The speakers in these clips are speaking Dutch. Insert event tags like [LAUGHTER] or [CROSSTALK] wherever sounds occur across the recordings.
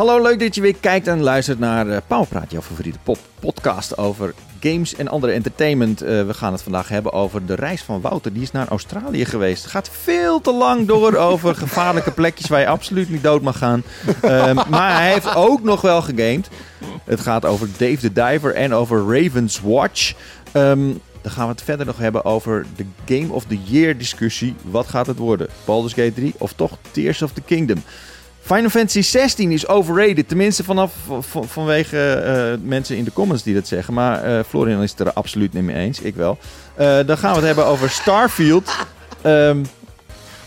Hallo, leuk dat je weer kijkt en luistert naar uh, Pauwpraat, jouw favoriete pop podcast over games en andere entertainment. Uh, we gaan het vandaag hebben over de reis van Wouter. Die is naar Australië geweest. Gaat veel te lang door [LAUGHS] over gevaarlijke plekjes waar je absoluut niet dood mag gaan. Uh, [LAUGHS] maar hij heeft ook nog wel gegamed. Het gaat over Dave the Diver en over Raven's Watch. Um, dan gaan we het verder nog hebben over de Game of the Year discussie. Wat gaat het worden? Baldur's Gate 3 of toch Tears of the Kingdom? Final Fantasy 16 is overrated. Tenminste vanaf, van, vanwege uh, mensen in de comments die dat zeggen. Maar uh, Florian is het er absoluut niet mee eens. Ik wel. Uh, dan gaan we het hebben over Starfield. Um,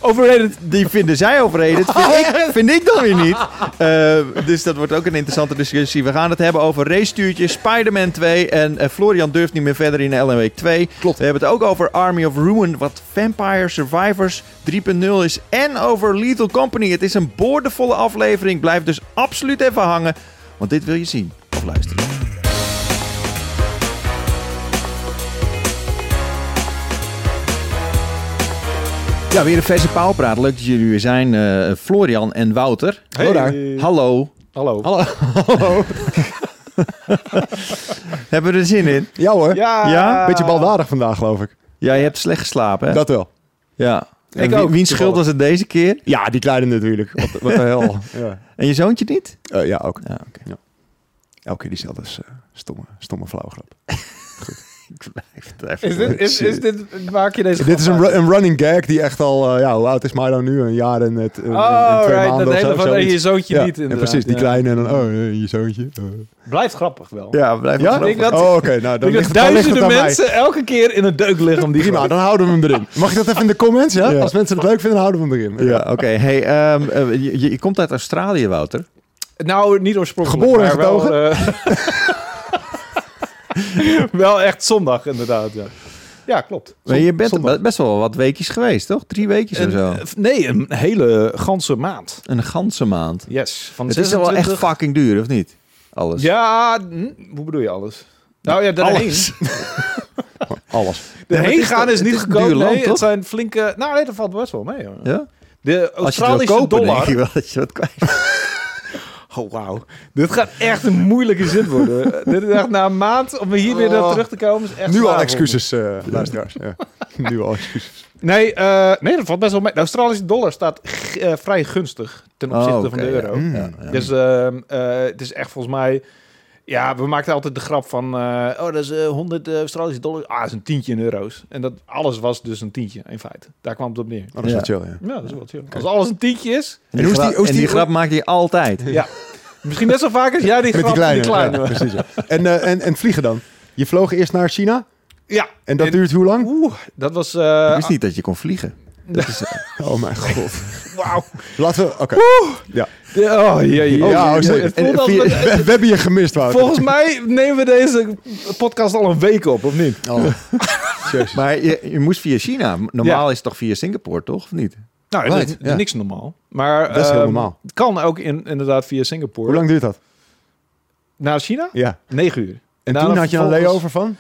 overrated. Die vinden zij overrated. Vind, ik, vind ik dan weer niet. Uh, dus dat wordt ook een interessante discussie. We gaan het hebben over race-stuurtjes, Spider-Man 2. En uh, Florian durft niet meer verder in Ellen Week 2. Klopt. We hebben het ook over Army of Ruin, wat Vampire Survivors 3.0 is. En over Lethal Company. Het is een boordevolle aflevering. Blijf dus absoluut even hangen. Want dit wil je zien of luisteren. Ja, weer een verse pauwpraat. Leuk dat jullie weer zijn. Uh, Florian en Wouter. Hey. Hallo daar. Hallo. Hallo. Hallo. Hallo. [LAUGHS] Hebben we er zin in? Ja hoor. Ja. ja? Beetje baldadig vandaag, geloof ik. Ja, je hebt slecht geslapen, hè? Dat wel. Ja. Ik en ook. Wiens schuld was het deze keer? Ja, die kleine natuurlijk. Wat, wat de hel. [LAUGHS] Ja. En je zoontje niet? Uh, ja, ook. Ja, okay. ja. Elke keer diezelfde uh, stomme, stomme flauwgrap. [LAUGHS] Goed. Ik blijf het even. Is dit, is, is dit, maak je deze Dit is een, een running gag die echt al, uh, ja, hoe oud is mij dan nu? Een jaar en, het, een, oh, en twee right, maanden dat hele van zo, je zoontje ja, niet En precies, die kleine en dan, oh, je zoontje. Uh. Blijft grappig wel. Ja, blijft ja? grappig. Ik dat, oh, oké. Okay. Nou, dan ik ligt, dat dan ligt het duizenden mensen mij. elke keer in een deuk liggen om die Prima, dan houden we hem erin. [LAUGHS] Mag ik dat even in de comments, ja? Ja. Als mensen het leuk vinden, houden we hem erin. Ja, oké. Okay. Hey, um, uh, je, je, komt uit Australië, Wouter. Nou, niet oorspronkelijk. Geboren en getogen? [LAUGHS] [LAUGHS] wel echt zondag, inderdaad, ja. Ja, klopt. Maar je bent zondag. best wel wat weekjes geweest, toch? Drie weekjes een, of zo? Nee, een hele ganse maand. Een ganse maand? Yes. Van het 26... is wel echt fucking duur, of niet? Alles. Ja, hm, hoe bedoel je alles? Nou ja, daarheen. Alles. [LAUGHS] alles. [LAUGHS] De heen gaan is niet goedkoop. Nee, het zijn flinke... Nou nee, dat valt best wel mee. Hoor. Ja? De Australische Als je kopen, dollar... denk je wel dat je wat kwijt Oh, wauw. Dit gaat echt een moeilijke zin worden. [LAUGHS] Dit is echt na een maand om hier weer naar terug te komen. Is echt nu al excuses, uh, luisteraars. ja. [LAUGHS] nu al excuses. Nee, uh, nee, dat valt best wel mee. De Australische dollar staat uh, vrij gunstig ten opzichte oh, okay, van de euro. Ja. Mm, ja. Dus het is echt volgens mij... Ja, we maakten altijd de grap van... oh, dat is 100 Australische dollar. Ah, dat is een tientje in euro's. En dat alles was dus een tientje, in feite. Daar kwam het op neer. Oh, dat is ja. wel chill, ja. Ja, dat is wel chill. Okay. Als alles een tientje is... En die, grap, en die grap maak je altijd. Ja. Misschien net zo vaak als jij die Met grap, die kleine. Die kleine. Ja, precies, ja. en, uh, en, en vliegen dan? Je vloog eerst naar China? Ja. En dat en, duurt hoe lang? Oeh, dat was... Uh, ik wist niet dat je kon vliegen. Dat is, uh, oh mijn [LAUGHS] god. Wauw. Laten we... Oké. Okay. Ja. Oh, ja, ja. Oh, ja, oh, en, en, via, we, we hebben je gemist, Wouter. Volgens mij nemen we deze podcast al een week op, of niet? Oh. [LAUGHS] maar je, je moest via China. Normaal ja. is het toch via Singapore, toch? Of niet? Nou, right. is, ja. niks normaal. Maar dat is heel uh, normaal. Het kan ook in, inderdaad via Singapore. Hoe lang duurt dat? Naar China? Ja. Negen uur. En, en toen had je een layover van?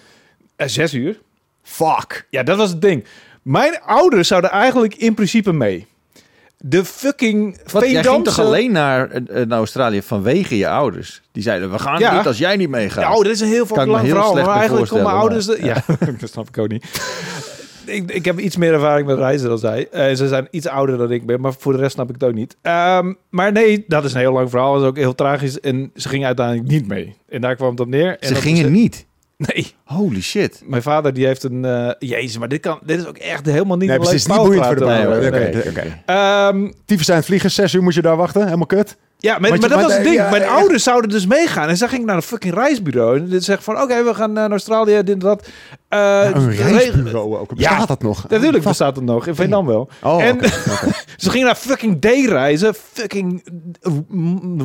Uh, zes uur. Fuck. Ja, dat was het ding. Mijn ouders zouden eigenlijk in principe mee. De fucking Wat, Jij ging toch alleen naar, uh, naar Australië vanwege je ouders? Die zeiden, we gaan ja. niet als jij niet meegaat. Ja, oh, dit is een heel veel lang verhaal. Maar eigenlijk komen mijn ouders... De, ja, [LAUGHS] dat snap ik ook niet. ik, ik heb iets meer ervaring met reizen dan zij. Uh, ze zijn iets ouder dan ik ben, maar voor de rest snap ik het ook niet. Um, maar nee, dat is een heel lang verhaal. Dat is ook heel tragisch. En ze gingen uiteindelijk niet mee. En daar kwam het op neer. En ze gingen niet? Nee. Holy shit. Mijn vader die heeft een... Uh, jezus, maar dit, kan, dit is ook echt helemaal niet... Nee, precies. Niet boeiend voor de nee, Oké, nee. oké. Okay. Um, Tyfus zijn vliegen, zes uur moet je daar wachten. Helemaal kut. Ja, maar, maar, maar dat was het ding. Ja, Mijn ja, ouders zouden dus meegaan. En zij ging naar een fucking reisbureau. En dit zegt van, oké, okay, we gaan naar Australië, dit en dat. Uh, nou, een reisbureau ook. Bestaat ja, dat nog? Natuurlijk bestaat het nog. In Vietnam wel. Oh, en okay, [LAUGHS] okay. ze gingen naar fucking D-reizen. Fucking...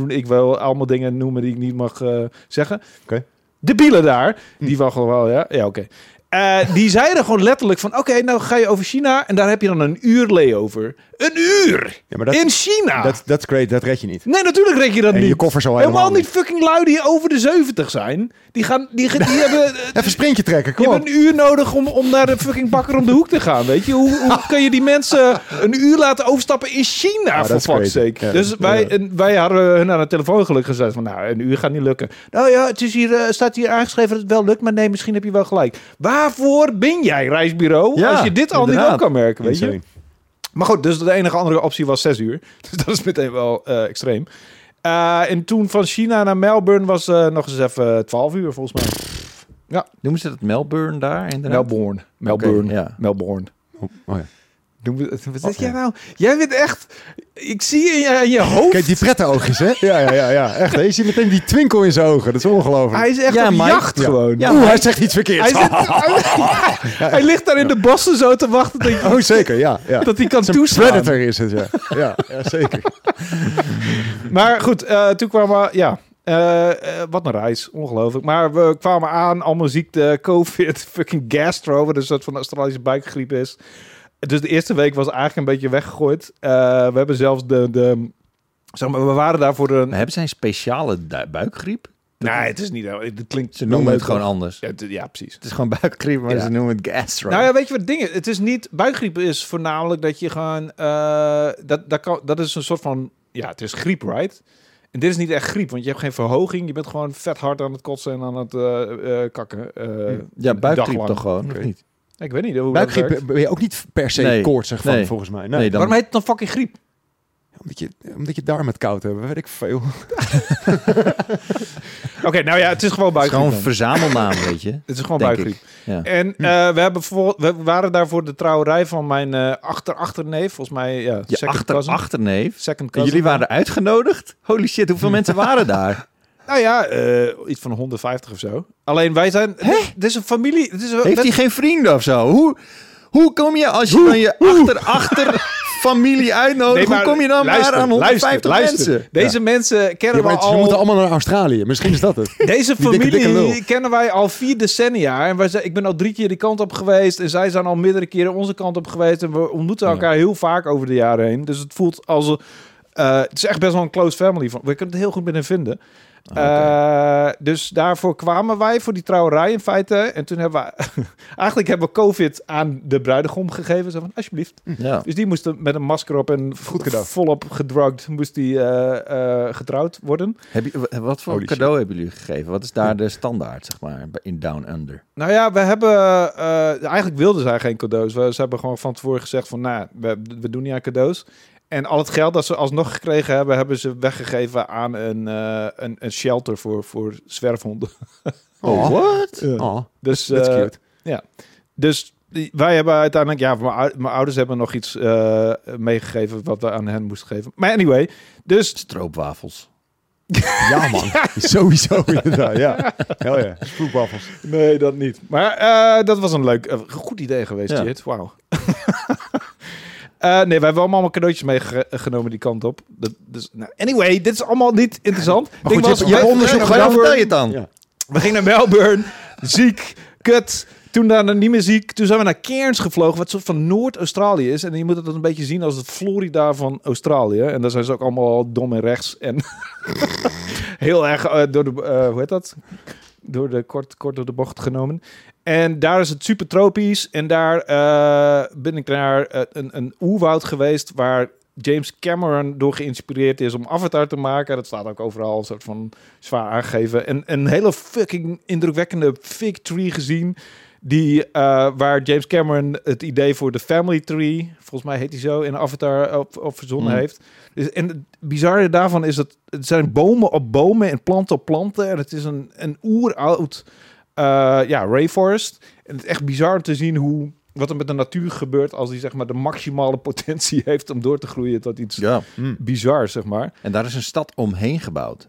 Ik wil allemaal dingen noemen die ik niet mag uh, zeggen. Oké. De bielen daar. Die wachten wel, ja. Ja, oké. Okay. Uh, die zeiden gewoon letterlijk van... Oké, nou ga je over China en daar heb je dan een uur layover. Een uur! Ja, maar dat, in China! Dat is great, dat red je niet. Nee, natuurlijk red je dat en niet. je koffer zo helemaal, helemaal niet. fucking lui die over de 70 zijn. Die gaan... Die, die, [LAUGHS] hebben... Even een sprintje trekken, kom Je hebt een uur nodig om, om naar de fucking bakker om de hoek te gaan, weet je? Hoe, hoe [LAUGHS] kun je die mensen een uur laten overstappen in China, voor fuck's sake? dus wij, en wij hadden hun aan de telefoon gelukkig gezegd van... Nou, een uur gaat niet lukken. Nou ja, het is hier, uh, staat hier aangeschreven dat het wel lukt, maar nee, misschien heb je wel gelijk. Waarvoor ben jij, reisbureau, als je dit al niet op kan merken, weet je? Maar goed, dus de enige andere optie was zes uur. [LAUGHS] Dus dat is meteen wel uh, extreem. Uh, en toen van China naar Melbourne was uh, nog eens even 12 uur volgens mij. Ja. Noemen ze dat Melbourne daar? Inderdaad? Melbourne. Melbourne. Okay, ja. Melbourne. Oh, oh ja. Wat zeg jij nou? Jij bent echt... Ik zie in je, in je hoofd... Kijk, die prette oogjes, hè? Ja, ja, ja, ja. Echt, hè? Je ziet meteen die twinkel in zijn ogen. Dat is ongelooflijk. Hij is echt ja, op jacht gewoon. Ja, Oeh, hij zegt iets verkeerds. Hij, zit, [LAUGHS] [LAUGHS] hij, ligt daar in de bossen zo te wachten. Dat, oh, zeker, ja. ja. Dat hij kan toeslaan. predator is het, ja. Ja, ja zeker. [LAUGHS] maar goed, uh, toen kwam... ja, uh, uh, wat een reis, ongelooflijk. Maar we kwamen aan, allemaal ziekte, covid, fucking gastro, wat een soort van Australische buikgriep is. Dus de eerste week was eigenlijk een beetje weggegooid. Uh, we hebben zelfs de, de... Zeg maar, we waren daar voor een... hebben zij een speciale buikgriep? Nee, het is niet. Het klinkt. Ze noemen het gewoon anders. Ja, ja, precies. Het is gewoon buikgriep, maar ze noemen het gastro. Nou ja, weet je wat dingen? Het is niet. Buikgriep is voornamelijk dat je gewoon. Uh, dat, dat, kan, dat is een soort van. Ja, het is griep, right? En dit is niet echt griep, want je hebt geen verhoging. Je bent gewoon vet hard aan het kotsen en aan het uh, uh, kakken. ja, buikgriep toch gewoon, of niet? Ik weet niet hoe Buikgriep ben je ook niet per se nee. koortsig van, volgens mij. Nee. dan... Waarom heet het dan fucking griep? Omdat je, omdat je darm het koud hebben, weet ik veel. [LAUGHS] Oké, nou ja, het is gewoon buikgriep. [LAUGHS] Het is gewoon een verzamelnaam, weet je. Het is gewoon buikgriep. Ja. En uh, we, hebben voor, we waren daar voor de trouwerij van mijn uh, achter-achterneef. Volgens mij, ja, je achter-achterneef? Second cousin. Jullie waren uitgenodigd? Holy shit, hoeveel mensen waren daar? [LAUGHS] Nou ja, uh, iets van 150 of zo. Alleen wij zijn... Hè? Dit is een familie... Dit is een, Heeft hij geen vrienden of zo? Hoe, hoe kom je als je dan je achter, achter familie uitnodigt? hoe kom je dan luister, maar aan 150 luister, mensen? Deze mensen kennen ja, we al... Ze moeten allemaal naar Australië. Misschien is dat het. [LAUGHS] Deze familie kennen wij al vier decennia. En wij zijn, ik ben al drie keer die kant op geweest. En zij zijn al meerdere keren onze kant op geweest. En we ontmoeten elkaar heel vaak over de jaren heen. Dus het voelt als... Uh, het is echt best wel een close family. Van, we kunnen het heel goed met hen vinden. Uh, dus daarvoor kwamen wij voor die trouwerij in feite. En toen hebben we [LAUGHS] eigenlijk hebben we COVID aan de bruidegom gegeven. Zo van alsjeblieft. Ja. Dus die moest met een masker op en goed cadeau. volop gedrugged moest die uh, uh, getrouwd worden. Heb je, wat voor cadeau hebben jullie gegeven? Wat is daar de standaard, zeg maar, in Down Under? Nou ja, we hebben eigenlijk wilden zij geen cadeaus. We, ze hebben gewoon van tevoren gezegd van, nou, we, we doen niet aan cadeaus. En al het geld dat ze alsnog gekregen hebben, hebben ze weggegeven aan een, uh, een, een, shelter voor, voor zwerfhonden. [LAUGHS] Oh, wat? Oh, dus, cute. Ja. Dus wij hebben uiteindelijk, ja, mijn ouders hebben nog iets uh, meegegeven wat we aan hen moesten geven. Maar anyway, dus... Stroopwafels. [LAUGHS] Ja, man. Sowieso, inderdaad. Ja. Hel ja. [LAUGHS] Stroopwafels. Nee, dat niet. Maar dat was een leuk, goed idee geweest, ja. Jit. Wauw. Uh, nee, we hebben allemaal cadeautjes meegenomen die kant op. Dat, dus, nou, anyway, dit is allemaal niet interessant. Maar goed, was, je, hebt onderzoek gedaan, vertel je het dan? Ja. We gingen naar Melbourne, ziek, kut. Toen daarna niet meer ziek. Toen zijn we naar Cairns gevlogen, wat soort van Noord-Australië is. En je moet het een beetje zien als het Florida van Australië. En daar zijn ze ook allemaal dom en rechts. En [LAUGHS] heel erg uh, door de, uh, hoe heet dat? Door de kort, kort door de bocht genomen. En daar is het super tropisch. En daar uh, ben ik naar uh, een, een oerwoud geweest waar James Cameron door geïnspireerd is om Avatar te maken. Dat staat ook overal een soort van zwaar aangegeven. En een hele fucking indrukwekkende fig tree gezien. Die, uh, waar James Cameron het idee voor de Family Tree, volgens mij heet hij zo, in Avatar op, op verzonnen mm. heeft. Dus, en het bizarre daarvan is dat het zijn bomen op bomen en planten op planten. En het is een, een oeroud uh, ja, Rayforest. En het is echt bizar te zien hoe wat er met de natuur gebeurt als die zeg maar de maximale [LAUGHS] potentie heeft om door te groeien tot iets ja. mm. bizar, zeg maar. En daar is een stad omheen gebouwd.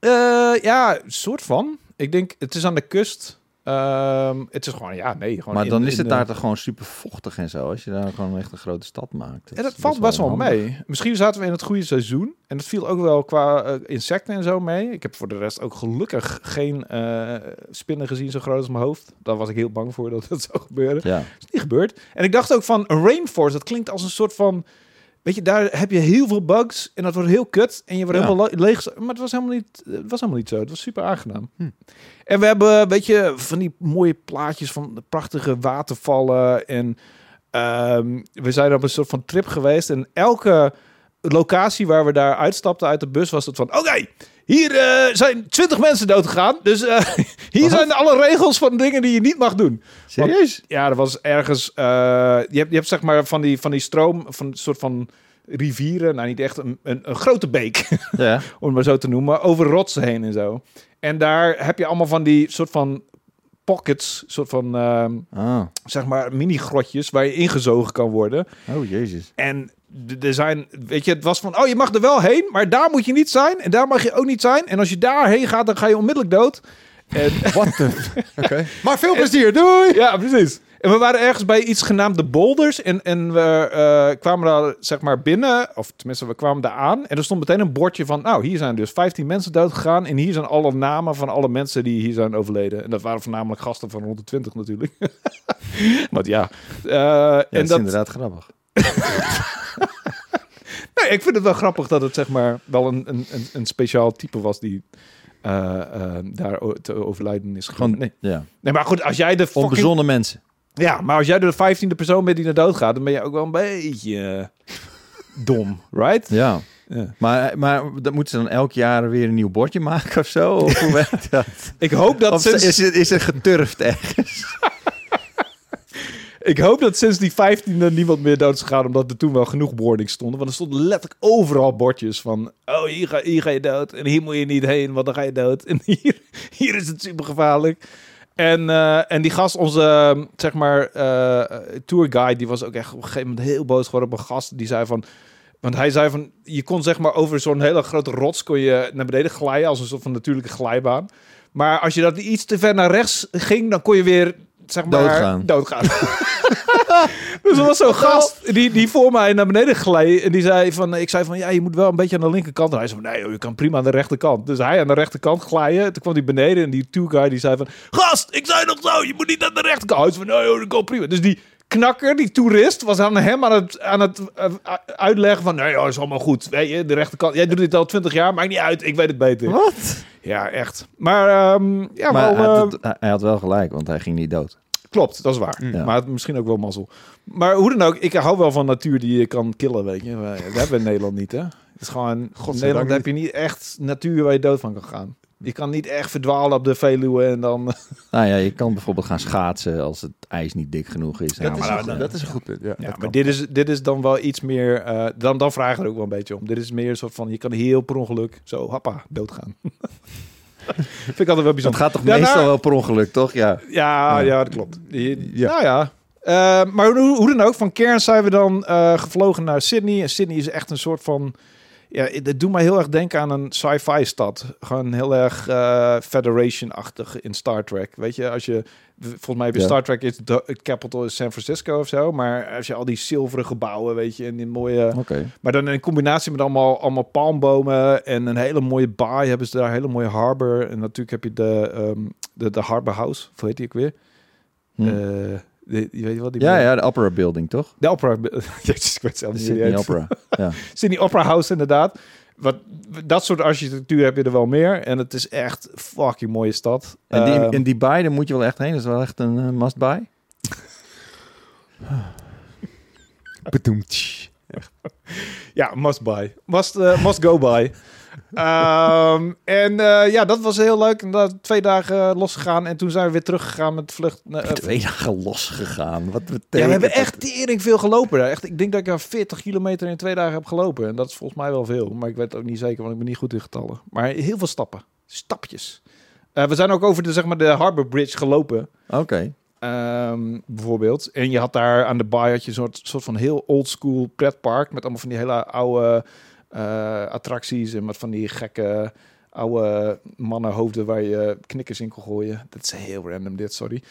Uh, ja, soort van. Ik denk, het is aan de kust. Um, het is gewoon, ja, nee. Gewoon maar dan is het daar toch gewoon super vochtig en zo, als je daar gewoon echt een grote stad maakt. Dat en dat valt best wel, mee. Misschien zaten we in het goede seizoen. En dat viel ook wel qua uh, insecten en zo mee. Ik heb voor de rest ook gelukkig geen uh, spinnen gezien zo groot als mijn hoofd. Daar was ik heel bang voor dat dat zou gebeuren. Ja. is niet gebeurd. En ik dacht ook van, een rainforest, dat klinkt als een soort van Weet je, daar heb je heel veel bugs en dat wordt heel kut en je wordt helemaal leeg. Maar het was helemaal niet, het was helemaal niet zo. Het was super aangenaam. Hm. En we hebben, weet je, van die mooie plaatjes van de prachtige watervallen. En um, we zijn op een soort van trip geweest. En elke locatie waar we daar uitstapten uit de bus was het van, oké, hier uh, zijn twintig mensen dood gegaan. Dus uh, [LAUGHS] hier zijn alle regels van dingen die je niet mag doen. Serieus? ja, er was ergens. Uh, je, hebt, je hebt zeg maar van die, van die stroom, van een soort van rivieren. Nou, niet echt een, een, een grote beek, [LAUGHS] ja. om het maar zo te noemen. Over rotsen heen en zo. En daar heb je allemaal van die soort van pockets, soort van, uh, zeg maar, mini-grotjes waar je ingezogen kan worden. Oh, jezus. En er zijn, weet je, het was van, oh, je mag er wel heen, maar daar moet je niet zijn en daar mag je ook niet zijn. En als je daarheen gaat, dan ga je onmiddellijk dood. En [LAUGHS] Wat Oké. [LAUGHS] Maar veel plezier, doei! Ja, precies. En we waren ergens bij iets genaamd de Boulders. En, en we uh, kwamen daar zeg maar binnen, of tenminste, we kwamen daar aan. En er stond meteen een bordje van, nou, hier zijn dus 15 mensen dood gegaan. En hier zijn alle namen van alle mensen die hier zijn overleden. En dat waren voornamelijk gasten van 120 natuurlijk. [LAUGHS] Want ja. Uh, ja en dat is inderdaad grappig. [LAUGHS] nee, ik vind het wel grappig dat het zeg maar wel een, een, een speciaal type was die uh, uh, daar te overlijden is Gewoon, nee. Ja. nee, maar goed, als jij de fucking... Onbezonnen mensen. Ja, maar als jij de vijftiende persoon bent die naar dood gaat, dan ben je ook wel een beetje dom, right? Ja. ja. Maar, maar dat moeten ze dan elk jaar weer een nieuw bordje maken of zo? Of hoe [LAUGHS] werkt dat? ik hoop dat... Of is, is er geturfd ergens? [LAUGHS] Ik hoop dat sinds die 15e niemand meer dood is gegaan, omdat er toen wel genoeg boardings stonden. Want er stonden letterlijk overal bordjes van, oh, hier ga, je dood. En hier moet je niet heen, want dan ga je dood. En [LAUGHS] hier, hier is het super gevaarlijk. En, uh, en die gast, onze, zeg maar, uh, tourguide, die was ook echt op een gegeven moment heel boos geworden op een gast. Die zei van, want hij zei van, je kon zeg maar over zo'n hele grote rots kon je naar beneden glijden als een soort van natuurlijke glijbaan. Maar als je dat iets te ver naar rechts ging, dan kon je weer zeg maar, doodgaan. doodgaan. [LAUGHS] [LAUGHS] dus er was zo'n gast die, die voor mij naar beneden gleed. En die zei van, ik zei van, ja, je moet wel een beetje aan de linkerkant. En hij zei van, nee, je kan prima aan de rechterkant. Dus hij aan de rechterkant glijden. Toen kwam hij beneden en die tourguide die zei van, gast, ik zei nog zo, je moet niet aan de rechterkant. Hij zei van, nee, dat kan prima. Dus die knakker, die toerist, was aan hem aan het, aan het uh, uitleggen van... Nee, dat is allemaal goed. Weet je, de rechterkant... Jij doet dit al twintig jaar, maakt niet uit. Ik weet het beter. Wat? Ja, echt. Maar, um, ja, maar wel, hij, had, hij, had, wel gelijk, want hij ging niet dood. Klopt, dat is waar. Ja. Maar misschien ook wel mazzel. Maar hoe dan ook, ik hou wel van natuur die je kan killen, weet je. Dat hebben we in Nederland niet, hè? Het is gewoon... in Nederland heb je niet echt natuur waar je dood van kan gaan. Je kan niet echt verdwalen op de Veluwe en dan... [LAUGHS] Nou ja, je kan bijvoorbeeld gaan schaatsen als het ijs niet dik genoeg is. Dat, is, een, dat is een goed punt, ja. ja maar dit is, dit is dan wel iets meer... Uh, dan, dan vraag ik er ook wel een beetje om. Dit is meer een soort van, je kan heel per ongeluk zo, happa, doodgaan. [LAUGHS] Vind ik altijd wel bijzonder. Het gaat toch meestal wel per ongeluk, toch? Ja, ja, ja. dat klopt. Ja. Nou ja, uh, maar hoe, hoe, dan ook, van Cairns zijn we dan uh, gevlogen naar Sydney. En Sydney is echt een soort van ja, het doet mij heel erg denken aan een sci-fi stad. Gewoon heel erg uh, Federation-achtig in Star Trek. Weet je, als je... Volgens mij bij Star Trek is de capital is San Francisco of zo. Maar als je al die zilveren gebouwen, weet je, en die mooie... Okay. Maar dan in combinatie met allemaal, allemaal palmbomen en een hele mooie baai hebben ze daar, een hele mooie harbor. En natuurlijk heb je de, um, de, de Harbor House, hoe heet die ook weer? Hm. Uh, je weet wel, die ja, ja, de Opera Building, toch? De Opera... [LAUGHS] Jezus, ik weet zelf niet Sydney Opera, ja. [LAUGHS] Sydney Opera House, inderdaad. Wat, dat soort architectuur heb je er wel meer. En het is echt fucking mooie stad. En die, um, in die daar moet je wel echt heen. Dat is wel echt een uh, must-buy. ja, must-buy. Must, uh, must go by. Um, en uh, ja, dat was heel leuk. En twee dagen losgegaan. En toen zijn we weer teruggegaan met de vlucht. Uh, twee dagen losgegaan? Wat betekent Ja, we hebben echt tering veel gelopen. Echt, ik denk dat ik er 40 kilometer in twee dagen heb gelopen. En dat is volgens mij wel veel. Maar ik weet ook niet zeker, want ik ben niet goed in getallen. Maar heel veel stappen. Stapjes. Uh, we zijn ook over de, zeg maar, de Harbor Bridge gelopen. Oké. Okay. Um, bijvoorbeeld. En je had daar aan de baai had je een soort, soort van heel old school pretpark. Met allemaal van die hele oude attracties en wat van die gekke oude mannenhoofden waar je knikkers in kon gooien. Dat is heel random dit, sorry.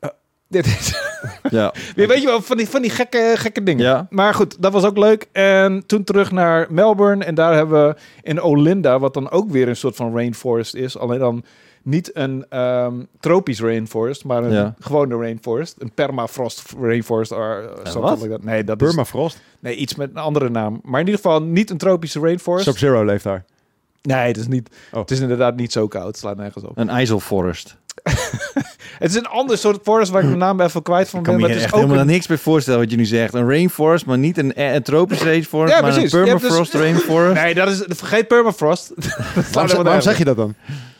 Uh, dit is... [LAUGHS] ja. [LAUGHS] Weet je wel, van die, van die gekke, gekke dingen. Ja. Maar goed, dat was ook leuk. En toen terug naar Melbourne. En daar hebben we in Olinda, wat dan ook weer een soort van rainforest is. Alleen dan niet een um, tropisch rainforest, maar een ja. gewone rainforest. Een permafrost rainforest. Or, uh, dat. Nee, dat Permafrost? Is, nee, iets met een andere naam. Maar in ieder geval niet een tropische rainforest. Sub-Zero leeft daar. Nee, het is, niet, oh. het is inderdaad niet zo koud. Het slaat nergens op. Een ijzelforest. [LAUGHS] het is een ander soort forest waar ik mijn naam even kwijt van ben. Ik kan me ook helemaal niks bij voorstellen wat je nu zegt. Een rainforest, maar niet een, een tropisch rainforest, [LAUGHS] ja, maar precies. een permafrost dus, [LAUGHS] rainforest. Nee, dat is, vergeet permafrost. waarom, waarom zeg je dat dan?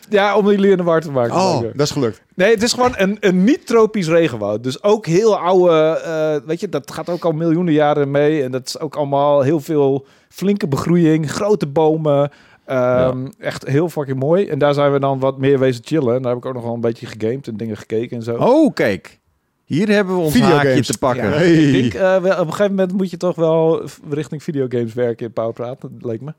Ja, om jullie in de war te maken. Oh, dat is gelukt. Nee, het is gewoon een, een niet-tropisch regenwoud. Dus ook heel oude, uh, weet je, dat gaat ook al miljoenen jaren mee. En dat is ook allemaal heel veel flinke begroeiing, grote bomen. Um, Echt heel fucking mooi. En daar zijn we dan wat meer wezen chillen. En daar heb ik ook nog wel een beetje gegamed en dingen gekeken en zo. Oh, kijk. Hier hebben we ons haakje te pakken. hey. Ik denk, uh, op een gegeven moment moet je toch wel richting videogames werken in Powerpraat. Dat leek me.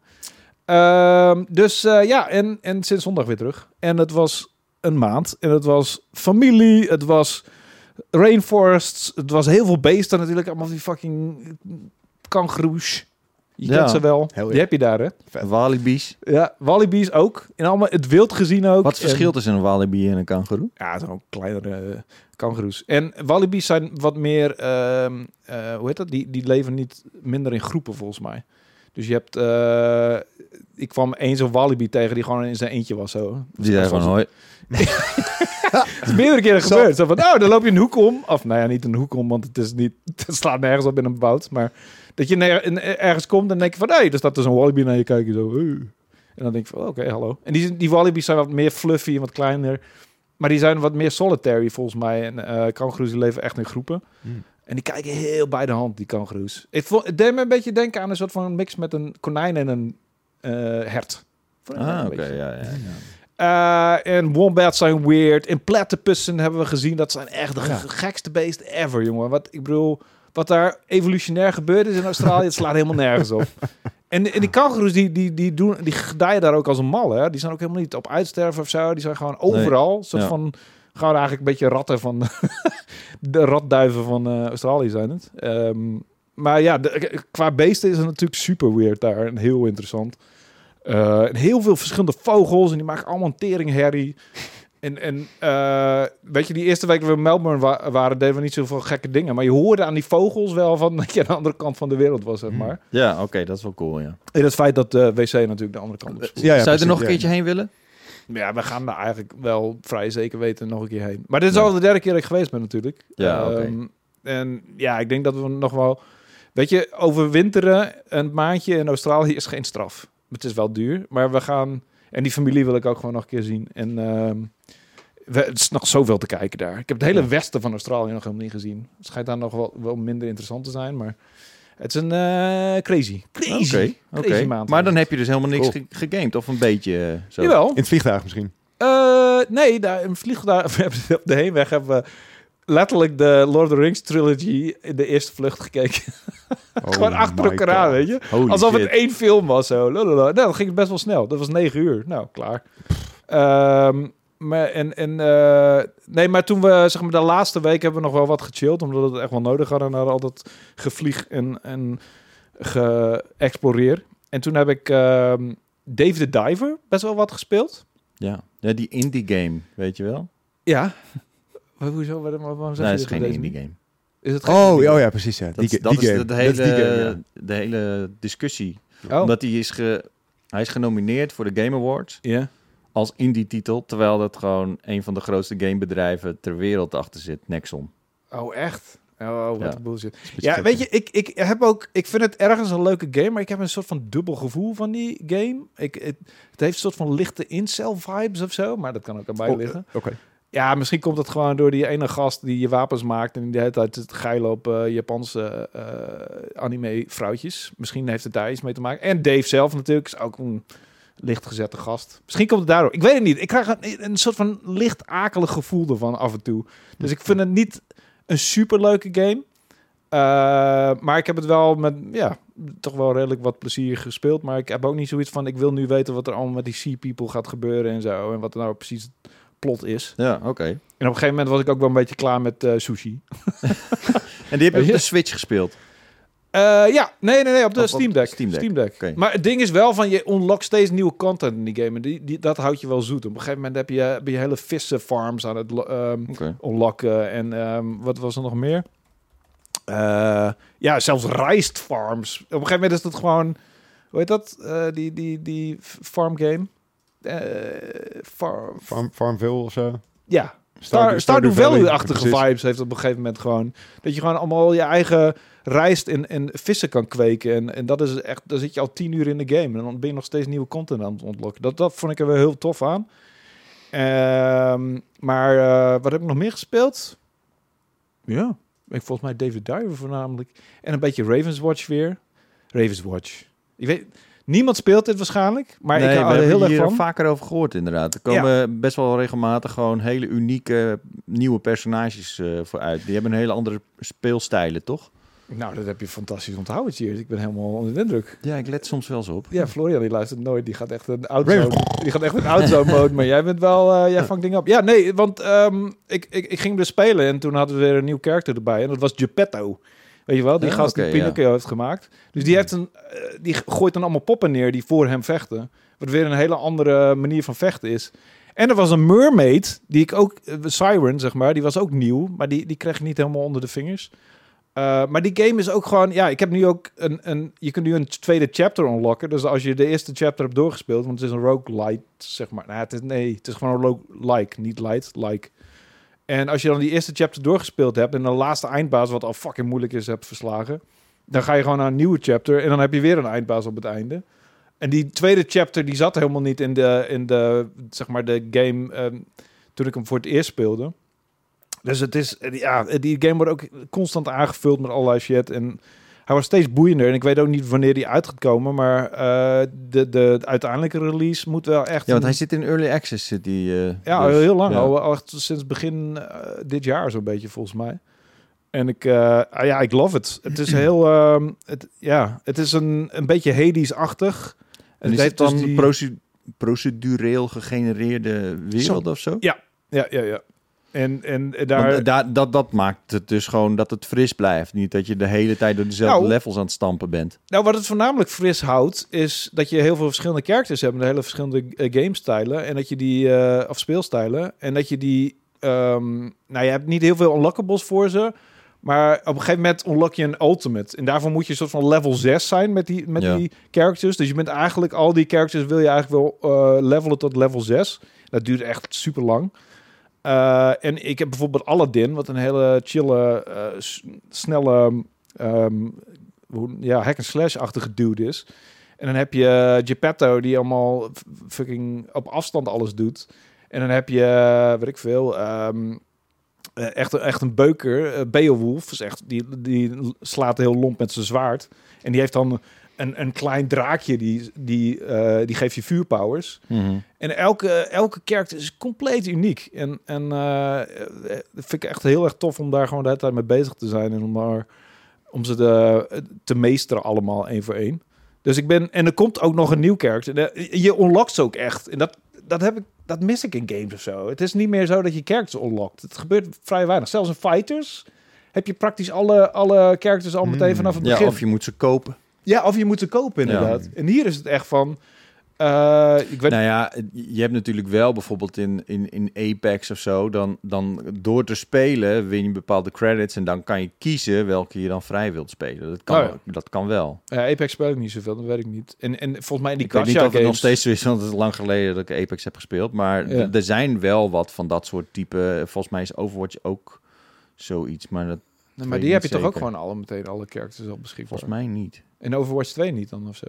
Uh, dus uh, ja, en, en sinds zondag weer terug. En het was een maand. En het was familie. Het was rainforests. Het was heel veel beesten natuurlijk. Allemaal die fucking kangoeroes. Je ja. kent ze wel. Die heb je daar, hè? Walibi's. Ja, walibi's ook. En allemaal het wild gezien ook. Wat verschilt tussen een walibi en een kangoeroe? Ja, het zijn ook kleinere uh, kangoeroes. En walibi's zijn wat meer, uh, uh, hoe heet dat? Die, die leven niet minder in groepen, volgens mij. Dus je hebt, uh, ik kwam eens een walibi tegen die gewoon in zijn eentje was zo. Die zei gewoon hoi. [LAUGHS] het is meerdere keren [LAUGHS] gebeurd. Zo van, oh, dan loop je een hoek om. Of nou ja, niet een hoek om, want het is niet, [LAUGHS] het slaat nergens op in een bout. Maar dat je ergens komt en denk je van, hé, hey, er staat dus een wallaby naar je kijken. Zo, en dan denk je van, oké, hallo. En die, die wallabies zijn wat meer fluffy en wat kleiner. Maar die zijn wat meer solitary volgens mij. En uh, kangoeroes leven echt in groepen. Hmm. En die kijken heel bij de hand, die kangoeroes. Het, het deed me een beetje denken aan een soort van mix met een konijn en een uh, hert. Ah, oké, ja, ja. ja. Uh, en wombats zijn weird. En platypussen hebben we gezien. Dat zijn echt de gekste beesten ever, jongen. Wat ik bedoel, wat daar evolutionair gebeurd is in Australië, het slaat helemaal nergens op. [LAUGHS] En, en die kangoeroes, die, die, die, doen, die gedijen daar ook als een mal, hè. Die zijn ook helemaal niet op uitsterven of zo. Die zijn gewoon overal. Nee. soort van, gewoon eigenlijk een beetje ratten van... de [LAUGHS] ratduiven van uh, Australië zijn het. Um, maar ja, de, qua beesten is het natuurlijk super weird daar. En heel interessant. Uh, en heel veel verschillende vogels. En die maken allemaal een tering herrie. En, en uh, weet je, die eerste week dat we in Melbourne wa waren, deden we niet zoveel gekke dingen. Maar je hoorde aan die vogels wel van [LAUGHS] dat je aan de andere kant van de wereld was, zeg maar. Ja, oké, okay, dat is wel cool, ja. En het feit dat de wc natuurlijk de andere kant is. Ja, ja, Zou je er nog een keertje heen willen? Ja, we gaan daar eigenlijk wel vrij zeker weten nog een keer heen. Maar dit is al de derde keer dat ik geweest ben natuurlijk. Ja, um, En ja, ik denk dat we nog wel... Weet je, overwinteren een maandje in Australië is geen straf. Het is wel duur, maar we gaan... En die familie wil ik ook gewoon nog een keer zien. En um, we, het is nog zoveel te kijken daar. Ik heb het hele westen van Australië nog helemaal niet gezien. Het schijnt daar nog wel, wel minder interessant te zijn, maar... Het is een uh, crazy, crazy, okay, crazy maand. Maar dan heb je dus helemaal niks cool. gegamed of een beetje uh, zo. Jawel. In het vliegtuig misschien? Uh, nee, daar, in het vliegtuig, [LAUGHS] we hebben op de heenweg hebben we letterlijk de Lord of the Rings trilogy in de eerste vlucht gekeken. [LAUGHS] Oh Gewoon achter elkaar aan, weet je? Holy Alsof shit. het één film was zo. Nou, dan ging best wel snel. Dat was negen uur. Nou, klaar. Um, maar, en, en, uh, nee, maar toen we, zeg maar, de laatste week hebben we nog wel wat gechilled. Omdat we het echt wel nodig hadden. Naar al dat gevlieg en, en geëxploreer. En toen heb ik uh, Dave the Diver best wel wat gespeeld. Ja, ja die indie game, weet je wel? Ja. [LAUGHS] Hoezo? Waarom, waarom zeg nee, het is geen indie game. Is het oh, oh ja, precies. Ja. Dat, die, dat die is game. De, hele, dat is die game, ja. de hele discussie. Oh. Omdat hij is, ge, hij is genomineerd voor de Game Awards. Ja als indie-titel, terwijl dat gewoon een van de grootste gamebedrijven ter wereld achter zit, Nexon. Oh, echt? Oh, wat ja. bullshit. Ja, weet je, ik, ik heb ook, ik vind het ergens een leuke game, maar ik heb een soort van dubbel gevoel van die game. Ik, het, het heeft een soort van lichte incel vibes of zo, maar dat kan ook erbij oh, liggen. Oké. Ja, misschien komt het gewoon door die ene gast die je wapens maakt en die de hele tijd het geilen op uh, Japanse uh, anime vrouwtjes. Misschien heeft het daar iets mee te maken. En Dave zelf natuurlijk is ook een lichtgezette gast. Misschien komt het daardoor. Ik weet het niet. Ik krijg een, een soort van licht akelig gevoel ervan af en toe. Dus ik vind het niet een super leuke game. maar ik heb het wel met, ja, toch wel redelijk wat plezier gespeeld. Maar ik heb ook niet zoiets van, ik wil nu weten wat er allemaal met die Sea People gaat gebeuren en zo. En wat er nou precies plot is. Ja, oké. En op een gegeven moment was ik ook wel een beetje klaar met uh, sushi. [LAUGHS] en die heb je op de Switch gespeeld? Uh, ja, nee, nee, nee, op de Steam Deck. Steam Deck. Steam Deck. Maar het ding is wel van, je unlockt steeds nieuwe content in die game. En die, die, dat houdt je wel zoet. Op een gegeven moment heb je, heb je hele vissenfarms aan het um, okay. unlocken. En um, wat was er nog meer? Uh, ja, zelfs rijst farms. Op een gegeven moment is het gewoon... Hoe heet dat? Uh, die, die, die farm game? Uh, farm... farm... Farmville of zo? Ja, Star, Stardew Valley-achtige vibes heeft op een gegeven moment gewoon. Dat je gewoon allemaal je eigen rijst en, en vissen kan kweken. En, en dat is echt, dan zit je al tien uur in de game. En dan ben je nog steeds nieuwe content aan het ontlokken. Dat, dat vond ik er wel heel tof aan. Um, maar uh, wat heb ik nog meer gespeeld? Ja, ik volgens mij David Diver voornamelijk. En een beetje Ravenswatch weer. Ravenswatch. Ik weet, Niemand speelt dit waarschijnlijk, maar nee, ik hou er heel erg van. vaker over gehoord inderdaad. Er komen best wel regelmatig gewoon hele unieke nieuwe personages uh, voor uit. Die hebben een hele andere speelstijlen, toch? Nou, dat heb je fantastisch onthouden, Cheers. Ik ben helemaal onder de indruk. Ja, ik let soms wel eens op. Ja, Florian die luistert nooit. Die gaat echt een auto, die gaat echt een auto mode. Maar jij bent wel, uh, jij vangt dingen op. Ja, nee, want um, ik, ik, ik ging dus spelen en toen hadden we weer een nieuw karakter erbij. En dat was Geppetto. Weet je wel, die gast die Pinocchio heeft gemaakt. Dus die, heeft een, uh, die gooit dan allemaal poppen neer die voor hem vechten. Wat weer een hele andere manier van vechten is. En er was een mermaid, die ik ook, uh, Siren zeg maar, die was ook nieuw. Maar die, die kreeg ik niet helemaal onder de vingers. Uh, maar die game is ook gewoon, ja, ik heb nu ook een, een, je kunt nu een tweede chapter unlocken. Dus als je de eerste chapter hebt doorgespeeld, want het is een roguelite, zeg maar. Nou, het is, nee, het is gewoon een roguelike, niet light, like. En als je dan die eerste chapter doorgespeeld hebt en de laatste eindbaas, wat al fucking moeilijk is, hebt verslagen, dan ga je gewoon naar een nieuwe chapter en dan heb je weer een eindbaas op het einde. En die tweede chapter, die zat helemaal niet in de, in de zeg maar, de game um, toen ik hem voor het eerst speelde. Dus het is, ja, die game wordt ook constant aangevuld met allerlei shit. En hij was steeds boeiender. En ik weet ook niet wanneer die uit gaat komen. Maar uh, de, de, uiteindelijke release moet wel echt... Ja, want hij zit in early access. Zit die, uh, ja, dus, heel lang. Ja. Al, al sinds begin uh, dit jaar zo'n beetje volgens mij. En ik, uh, ja, ik love it. Het is [CLEARS THROAT] heel, uh, het, ja, het is een, een beetje Hades-achtig. En is het dan dus die... procedureel gegenereerde wereld zo. of zo? Ja, ja, ja, ja. En, en daar... Want, daar, dat, dat maakt het dus gewoon dat het fris blijft. Niet dat je de hele tijd door dezelfde nou, levels aan het stampen bent. Nou, wat het voornamelijk fris houdt, is dat je heel veel verschillende characters hebt. Met hele verschillende uh, gamestijlen. En dat je die, uh, of speelstijlen. En dat je die, um, nou je hebt niet heel veel unlockables voor ze. Maar op een gegeven moment unlock je een ultimate. En daarvoor moet je een soort van level 6 zijn met die, met ja. die characters. Dus je bent eigenlijk al die characters wil je eigenlijk wel uh, levelen tot level 6. Dat duurt echt super lang. Uh, en ik heb bijvoorbeeld Aladdin, wat een hele chille, uh, snelle, um, ja, hack-and-slash-achtige dude is. En dan heb je Geppetto, die allemaal fucking op afstand alles doet. En dan heb je, weet ik veel, um, echt, echt een beuker, Beowulf, is echt, die, die slaat heel lomp met zijn zwaard. En die heeft dan een, een klein draakje die, die, uh, die geeft je vuurpowers. Mm En elke, elke karakter is compleet uniek. En, en uh, dat vind ik echt heel erg tof om daar gewoon de hele tijd mee bezig te zijn. En om, maar, om ze de, te meesteren allemaal één voor één. Dus ik ben... En er komt ook nog een nieuw karakter. Je unlockt ze ook echt. En dat, dat, heb ik, dat mis ik in games of zo. Het is niet meer zo dat je characters unlockt. Het gebeurt vrij weinig. Zelfs in Fighters heb je praktisch alle, alle characters al meteen hmm. vanaf het begin. Ja, of je moet ze kopen. Ja, of je moet ze kopen inderdaad. En hier is het echt van... Uh, ik weet... Nou ja, je hebt natuurlijk wel bijvoorbeeld in, in, in Apex of zo, dan, dan door te spelen win je bepaalde credits en dan kan je kiezen welke je dan vrij wilt spelen. Dat kan, oh ja. dat kan wel. Ja, Apex speel ik niet zoveel, dat weet ik niet. En, en volgens mij in die ik weet niet of games... het nog steeds zo is, want het is lang geleden dat ik Apex heb gespeeld. Maar ja. er zijn wel wat van dat soort type. Volgens mij is Overwatch ook zoiets, maar dat. Nee, maar die heb je zeker. toch ook gewoon alle meteen alle characters al beschikbaar? Volgens mij niet. In Overwatch 2 niet dan of zo?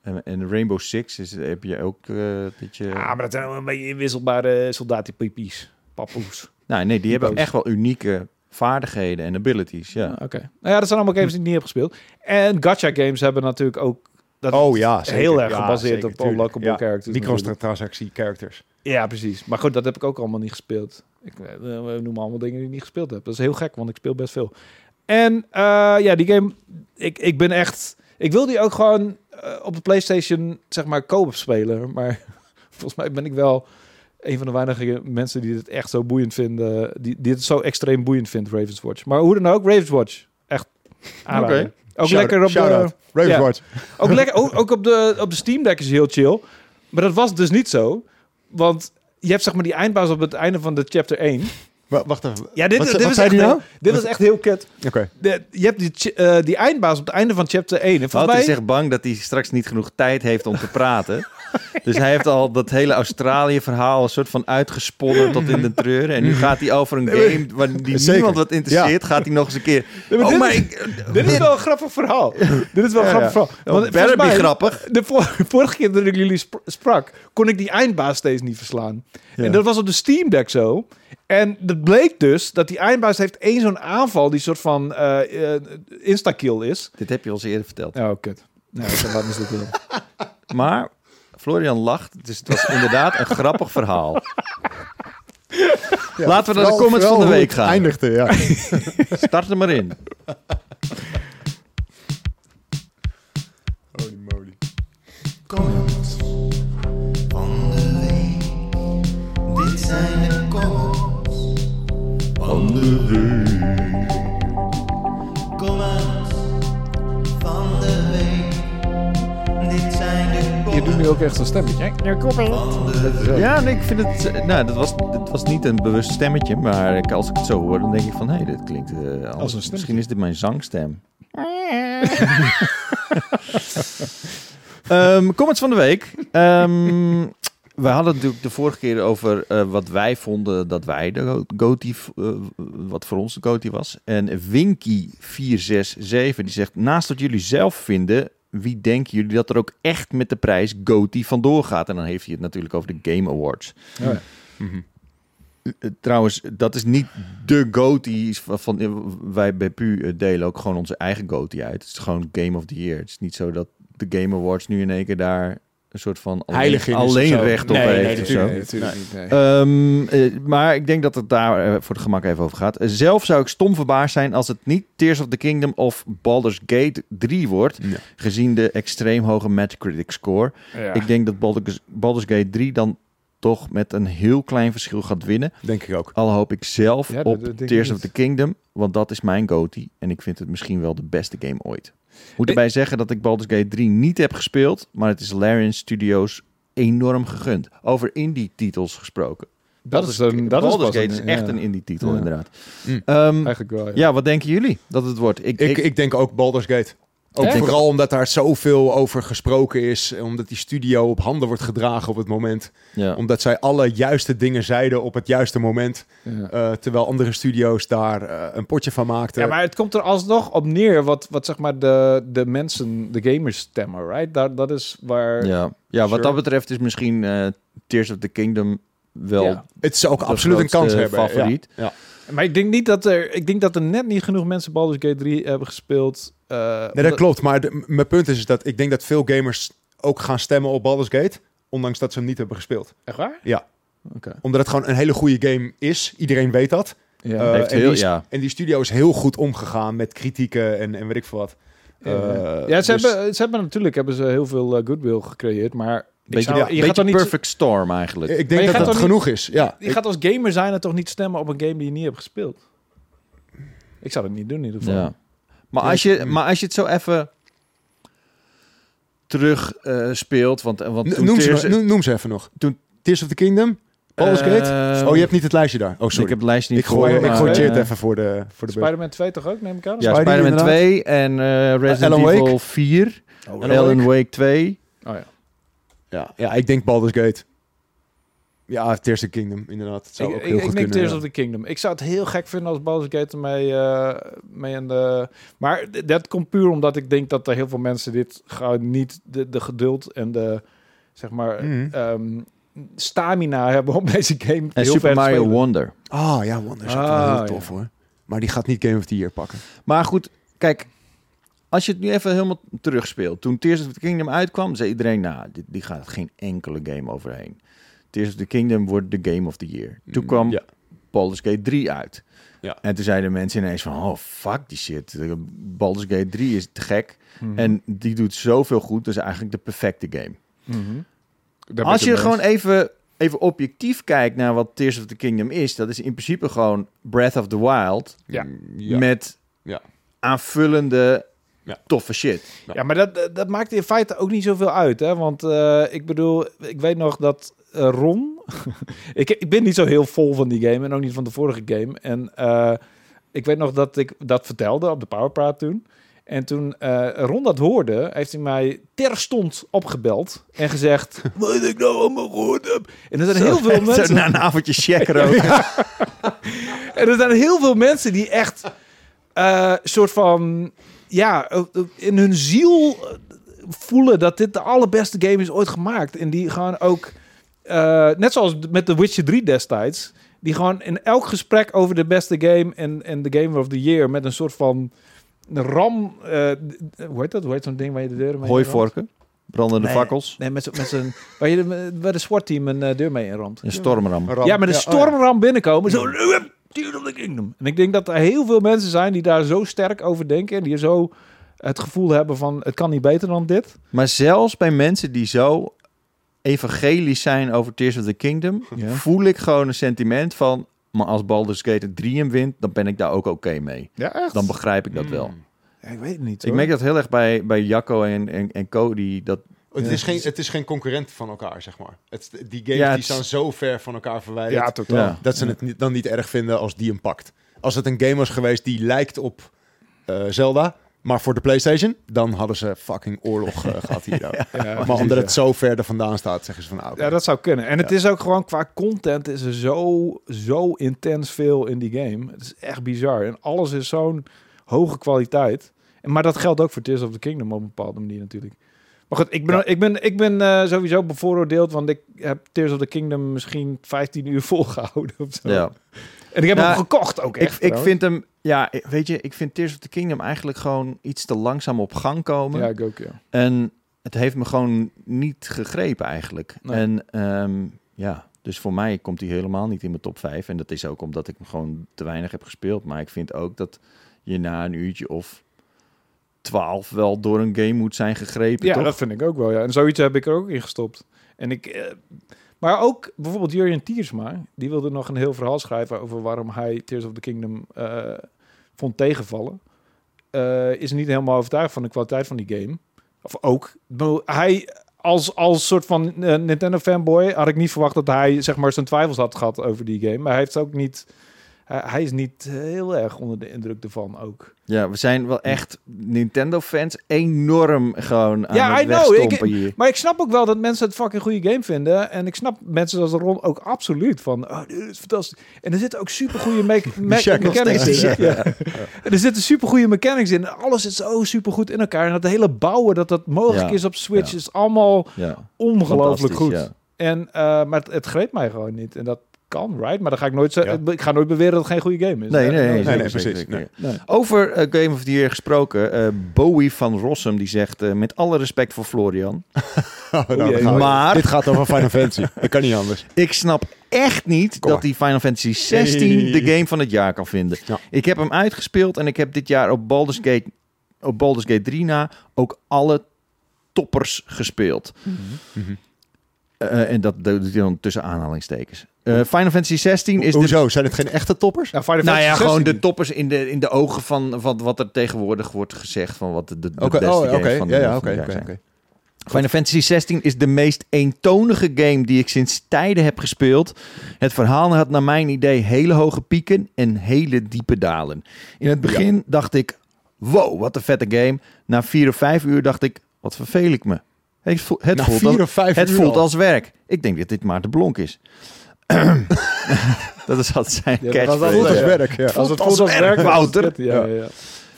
En, en Rainbow Six is, heb je ook uh, dat je... Ja, maar dat zijn wel een beetje inwisselbare soldatenpipies. Papoes. [LAUGHS] Nou, nee, die hebben echt wel unieke vaardigheden en abilities, ja. Ah, Oké. Nou ja, dat zijn allemaal games die ik niet heb gespeeld. En gacha games hebben natuurlijk ook... Dat oh ja, zeker. Heel erg gebaseerd ja, op unlockable ja. characters. Microtransactie characters. Ja, precies. Maar goed, dat heb ik ook allemaal niet gespeeld. Ik uh, noem allemaal dingen die ik niet gespeeld heb. Dat is heel gek, want ik speel best veel. En ja, die game, ik, ik ben echt... Ik wil die ook gewoon op de PlayStation, zeg maar, co-op spelen. Maar [LAUGHS] volgens mij ben ik wel een van de weinige mensen die het echt zo boeiend vinden. Die, die het zo extreem boeiend vindt, Ravens Watch. Maar hoe dan ook, Ravens Watch. Echt Oké. Ook lekker op de... Ravens Watch. Ook, lekker, [LAUGHS] ook, ook, op, de, op de Steam Deck is heel chill. Maar dat was dus niet zo. Want je hebt zeg maar die eindbaas op het einde van de chapter 1. Wacht even. Ja, dit, wat, dit, is, echt, nou? dit is echt heel kut. Oké. Je hebt die, uh, die eindbaas op het einde van chapter 1. En Wouter mij... is echt bang dat hij straks niet genoeg tijd heeft om te praten. [LAUGHS] Dus hij heeft al dat hele Australië-verhaal een soort van uitgesponnen tot in de treuren. En nu gaat hij over een game waar die niemand wat interesseert, gaat hij nog eens een keer... oh, dit, maar ik, dit is wel een grappig verhaal. dit is wel een grappig verhaal. Want better mij, grappig. De [LAUGHS] vorige keer dat ik jullie sprak, kon ik die eindbaas steeds niet verslaan. En dat was op de Steam Deck zo. En het bleek dus dat die eindbaas heeft één zo'n aanval die soort van uh, uh, insta-kill is. Dit heb je ons eerder verteld. Oh, kut. Nou, wat is dit? [LAUGHS] Maar Florian lacht, dus het was inderdaad een grappig verhaal. Laten we naar de comments van de week gaan. Eindigde, ja. [LAUGHS] [LAUGHS] Start er maar in. Holy moly. Comments van de week. Dit zijn de je doet nu ook echt een stemmetje. Ja, nee, ik vind het... Nou, dat was, dat was niet een bewust stemmetje. Maar als ik het zo hoor, dan denk ik van... Hé, hey, dit klinkt uh, als een Misschien is dit mijn zangstem. um, [LAUGHS] comments van de week. Um, we hadden natuurlijk de vorige keer over uh, wat wij vonden dat wij de Goti, uh, wat voor ons de Goti was. En Winky467 die zegt, naast wat jullie zelf vinden, wie denken jullie dat er ook echt met de prijs GOTY vandoor gaat? En dan heeft hij het natuurlijk over de Game Awards. Oh ja. Mhm. Eh, trouwens, dat is niet de GOTY van wij bij PU delen ook gewoon onze eigen GOTY uit. Het is gewoon Game of the Year. Het is niet zo dat de Game Awards nu in één keer daar een soort van alleen, alleen recht op nee, heeft. Nee, natuurlijk, niet. Nee. Um, uh, maar ik denk dat het daar uh, voor het gemak even over gaat. Uh, zelf zou ik stom verbaasd zijn als het niet Tears of the Kingdom of Baldur's Gate 3 wordt. Ja. Gezien de extreem hoge Metacritic score. Ja. Ik denk dat Baldur's, Baldur's Gate 3 dan toch met een heel klein verschil gaat winnen. Denk ik ook. Al hoop ik zelf ja, op Tears of the Kingdom. Want dat is mijn GOTY. En ik vind het misschien wel de beste game ooit. Moet erbij zeggen dat ik Baldur's Gate 3 niet heb gespeeld, maar het is Larian Studios enorm gegund. Over indie-titels gesproken. Dat is, een, dat Baldur's is Gate is echt een indie-titel, inderdaad. Mm. Um, Eigenlijk wel, ja. ja. wat denken jullie dat het wordt? Ik, ik, ik denk ook Baldur's Gate. Ook vooral omdat daar zoveel over gesproken is. Omdat die studio op handen wordt gedragen op het moment. Ja. Omdat zij alle juiste dingen zeiden op het juiste moment. Ja. Uh, terwijl andere studio's daar uh, een potje van maakten. Ja, maar het komt er alsnog op neer wat, wat zeg maar de, de mensen, de gamers stemmen, right? Dat, dat is waar... Ja, ja wat dat betreft is misschien uh, Tears of the Kingdom wel... Het is ook absoluut een kans hebben. Favoriet. Ja. Maar ik denk niet dat er, ik denk dat er net niet genoeg mensen Baldur's Gate 3 hebben gespeeld. Uh, nee, dat klopt. Maar de, mijn punt is, dat ik denk dat veel gamers ook gaan stemmen op Baldur's Gate, ondanks dat ze hem niet hebben gespeeld. Echt waar? Ja. Okay. Omdat het gewoon een hele goede game is. Iedereen weet dat. Ja. Uh, en, heel, die, ja. en die studio is heel goed omgegaan met kritieken en, en weet ik veel wat. Uh, ja, ze, dus... hebben, ze hebben natuurlijk hebben ze heel veel goodwill gecreëerd, maar Beetje, zou, je gaat niet perfect storm eigenlijk. Ik denk dat dat genoeg is. Ja. Je gaat als gamer zijn en toch niet stemmen op een game die je niet hebt gespeeld. Ik zou het niet doen in ieder geval. Ja. Maar, als je, maar als je het zo even terug uh, speelt, want, want noem, ze, noem, ze even nog. Toen Tears of the Kingdom, Baldur's Gate. Uh, oh, je hebt niet het lijstje daar. Oh, sorry. Ik heb het lijstje niet ik gooi, Ik gooi het even voor de voor de Spider-Man 2 toch ook, neem ik aan? Ja, Spider-Man 2 en uh, Resident Evil Wake. 4. Oh, Alan Wake 2. Oh ja. Ja, ja, ik denk Baldur's Gate. Ja, Tears of the Kingdom, inderdaad. zou ik, ook heel ik, goed ik denk Tears of the Kingdom. Ik zou het heel gek vinden als Baldur's Gate ermee uh, mee in de... Maar dat komt puur omdat ik denk dat er heel veel mensen dit gewoon niet de, de geduld en de, zeg maar, mm um, stamina hebben om deze game en heel Super Mario Wonder. Ah, ja, Wonder is ah, wel heel tof hoor. Maar die gaat niet Game of the Year pakken. Maar goed, kijk, als je het nu even helemaal terugspeelt. Toen Tears of the Kingdom uitkwam, zei iedereen, nou, die, die gaat geen enkele game overheen. Tears of the Kingdom wordt de Game of the Year. Toen mm, kwam Baldur's Gate 3 uit. Ja. En toen zeiden mensen ineens van, oh fuck die shit. Baldur's Gate 3 is te gek. Mhm. En die doet zoveel goed. Dus eigenlijk de perfecte game. Mhm. Als je gewoon even, even objectief kijkt naar wat Tears of the Kingdom is, dat is in principe gewoon Breath of the Wild. Ja. Met ja. aanvullende ja. toffe shit. Ja, maar dat, dat maakt in feite ook niet zoveel uit. Hè? Want uh, ik bedoel, ik weet nog dat uh, Ron... [LAUGHS] ik, ik ben niet zo heel vol van die game en ook niet van de vorige game. En uh, ik weet nog dat ik dat vertelde op de Powerpraat toen. En toen uh, Ron dat hoorde, heeft hij mij terstond opgebeld en gezegd... [LAUGHS] Wat ik nou allemaal gehoord heb. En er zijn heel veel [LAUGHS] mensen... Na een avondje checker ook. en er zijn heel veel mensen die echt... Uh, soort van ja, eh, eh, in hun ziel eh, voelen dat dit de allerbeste game is ooit gemaakt. En die gaan ook, net zoals met The Witcher 3 destijds, die gewoon in elk gesprek over de beste game en, en de Game of the Year met een soort van ram, hoe heet dat? Hoe heet zo'n ding waar je de deur mee Hooivorken? Brandende nee, fakkels? Nee, met, met zijn, waar, je de, waar de SWAT-team een deur mee inramt. Een stormram. Ja, met een stormram binnenkomen. Zo, Tears of the Kingdom. En ik denk dat er heel veel mensen zijn die daar zo sterk over denken. En die zo het gevoel hebben van het kan niet beter dan dit. Maar zelfs bij mensen die zo evangelisch zijn over Tears of the Kingdom, voel ik gewoon een sentiment van, maar als Baldur's Gate 3 hem wint, dan ben ik daar ook oké mee. Ja, echt? Dan begrijp ik dat wel. Hmm. Ja, ik weet het niet. Ik merk dat heel erg bij, bij Jacco en, en, en Cody. Dat, het, is geen, het is geen concurrent van elkaar, zeg maar. Het, die games die staan zo ver van elkaar verwijderd. Ja, totaal. Dat ze het niet, dan niet erg vinden als die hem pakt. Als het een game was geweest die lijkt op uh, Zelda, maar voor de PlayStation, dan hadden ze fucking oorlog uh, gehad hier. [LAUGHS] ja, maar omdat het zo ver er vandaan staat, zeggen ze van... Ah, ja, dat zou kunnen. En het is ook gewoon qua content is er zo, zo intens veel in die game. Het is echt bizar. En alles is zo'n hoge kwaliteit. Maar dat geldt ook voor Tears of the Kingdom op een bepaalde manier natuurlijk. Maar goed, ik ben, ik ben, ik ben uh, sowieso bevooroordeeld, want ik heb Tears of the Kingdom misschien 15 uur [LAUGHS] volgehouden of zo. Ja. En ik heb hem gekocht ook echt. Ik, ik vind hem, ja, weet je, ik vind Tears of the Kingdom eigenlijk gewoon iets te langzaam op gang komen. Ja, ik ook, ja. En het heeft me gewoon niet gegrepen eigenlijk. En um, ja, dus voor mij komt hij helemaal niet in mijn top 5. En dat is ook omdat ik hem gewoon te weinig heb gespeeld. Maar ik vind ook dat je na een uurtje of 12 wel door een game moet zijn gegrepen. Ja, toch? dat vind ik ook wel. Ja. En zoiets heb ik er ook in gestopt. En ik, eh, maar ook bijvoorbeeld Jurjen Tiersma, die wilde nog een heel verhaal schrijven over waarom hij Tears of the Kingdom uh, vond tegenvallen. Uh, is niet helemaal overtuigd van de kwaliteit van die game. Of ook. Hij als, als soort van uh, Nintendo fanboy had ik niet verwacht dat hij zeg maar zijn twijfels had gehad over die game. Maar hij heeft ook niet hij is niet heel erg onder de indruk ervan ook. Ja, we zijn wel echt Nintendo-fans enorm gewoon aan ja, het know. hier. Maar ik snap ook wel dat mensen het fucking goede game vinden. En ik snap mensen zoals Ron ook absoluut van, oh, dit is fantastisch. En er zitten ook super goede me [LAUGHS] me mechanics in. Ja. En er zitten super goede mechanics in. Alles is zo super goed in elkaar. En dat hele bouwen, dat dat mogelijk is op Switch, is allemaal ongelooflijk goed. En, uh, maar het, het greep mij gewoon niet. En dat, kan, right? Maar dan ga ik nooit zeggen. Ik ga nooit beweren dat het geen goede game is. Nee, nee, nee, nee, precies. Over uh, Game of the Year gesproken, uh, Bowie van Rossum die zegt uh, met alle respect voor Florian, [LAUGHS] oh, nou, maar dit gaat over Final Fantasy. Dat kan niet anders. [LAUGHS] Ik snap echt niet dat die Final Fantasy 16 de game van het jaar kan vinden. Ja. Ik heb hem uitgespeeld en ik heb dit jaar op Baldur's Gate, op Baldur's Gate 3 na ook alle toppers gespeeld. Mm -hmm. Uh, en dat doet hij dan tussen aanhalingstekens. Uh, Final Fantasy 16 is. Hoezo? De... Zijn het geen echte toppers? Ja, nou ja, gewoon de toppers in de, in de ogen van, van wat er tegenwoordig wordt gezegd. Van wat de, de, okay. beste oh, games van, ja, ja, okay, okay, zijn. Final Fantasy 16 is de meest eentonige game die ik sinds tijden heb gespeeld. Het verhaal had naar mijn idee hele hoge pieken en hele diepe dalen. In het begin ja. dacht ik, wow, wat een vette game. Na vier of vijf uur dacht ik, wat verveel ik me. Het, voelt, het, voelt, als, het voelt als werk. Ik denk dat dit maar de blonk is. [LAUGHS] dat is wat zijn ja, catchphrase. Het voelt als werk. Ja. Als het voelt als werk, Wouter. Ja, ja.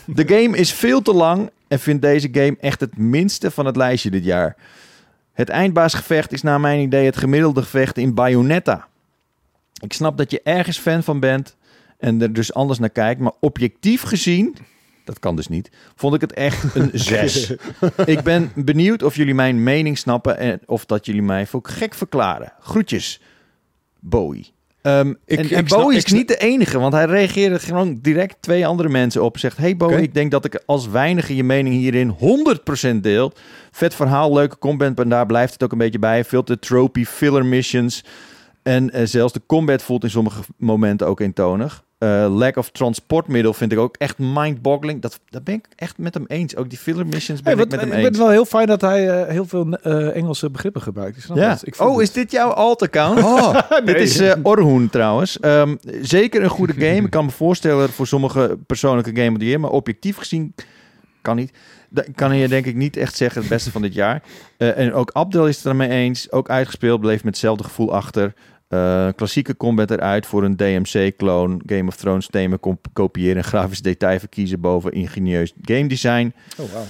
De game is veel te lang en vindt deze game echt het minste van het lijstje dit jaar. Het eindbaasgevecht is naar mijn idee het gemiddelde gevecht in Bayonetta. Ik snap dat je ergens fan van bent en er dus anders naar kijkt, maar objectief gezien dat kan dus niet. Vond ik het echt een [LAUGHS] 6. ik ben benieuwd of jullie mijn mening snappen en of dat jullie mij voor gek verklaren. Groetjes, Bowie. Um, ik, en, en Bo is niet de enige, want hij reageerde gewoon direct twee andere mensen op. Zegt, hey Bo, ik denk dat ik als weinige je mening hierin 100% deel. Vet verhaal, leuke combat, en daar blijft het ook een beetje bij. Veel te trophy, filler missions. En uh, zelfs de combat voelt in sommige momenten ook eentonig. Uh, lack of transportmiddel vind ik ook echt mind-boggling. Dat, dat ben ik echt met hem eens. Ook die filler missions ben ik met hem eens. Ik vind het wel heel fijn dat hij uh, heel veel uh, Engelse begrippen gebruikt. ja. Ik oh, is dit jouw alt-account? Oh, [LAUGHS] nee. Dit is Orhoen trouwens. Um, zeker een goede game. ik kan me voorstellen voor sommige persoonlijke game of the year. Maar objectief gezien kan niet. Dat kan je denk ik niet echt zeggen het beste van dit jaar. en ook Abdel is het ermee eens. Ook uitgespeeld, bleef met hetzelfde gevoel achter. Uh, klassieke combat eruit voor een DMC-clone. Game of Thrones thema kopiëren en grafisch detail verkiezen boven ingenieus game design. Oh, wow.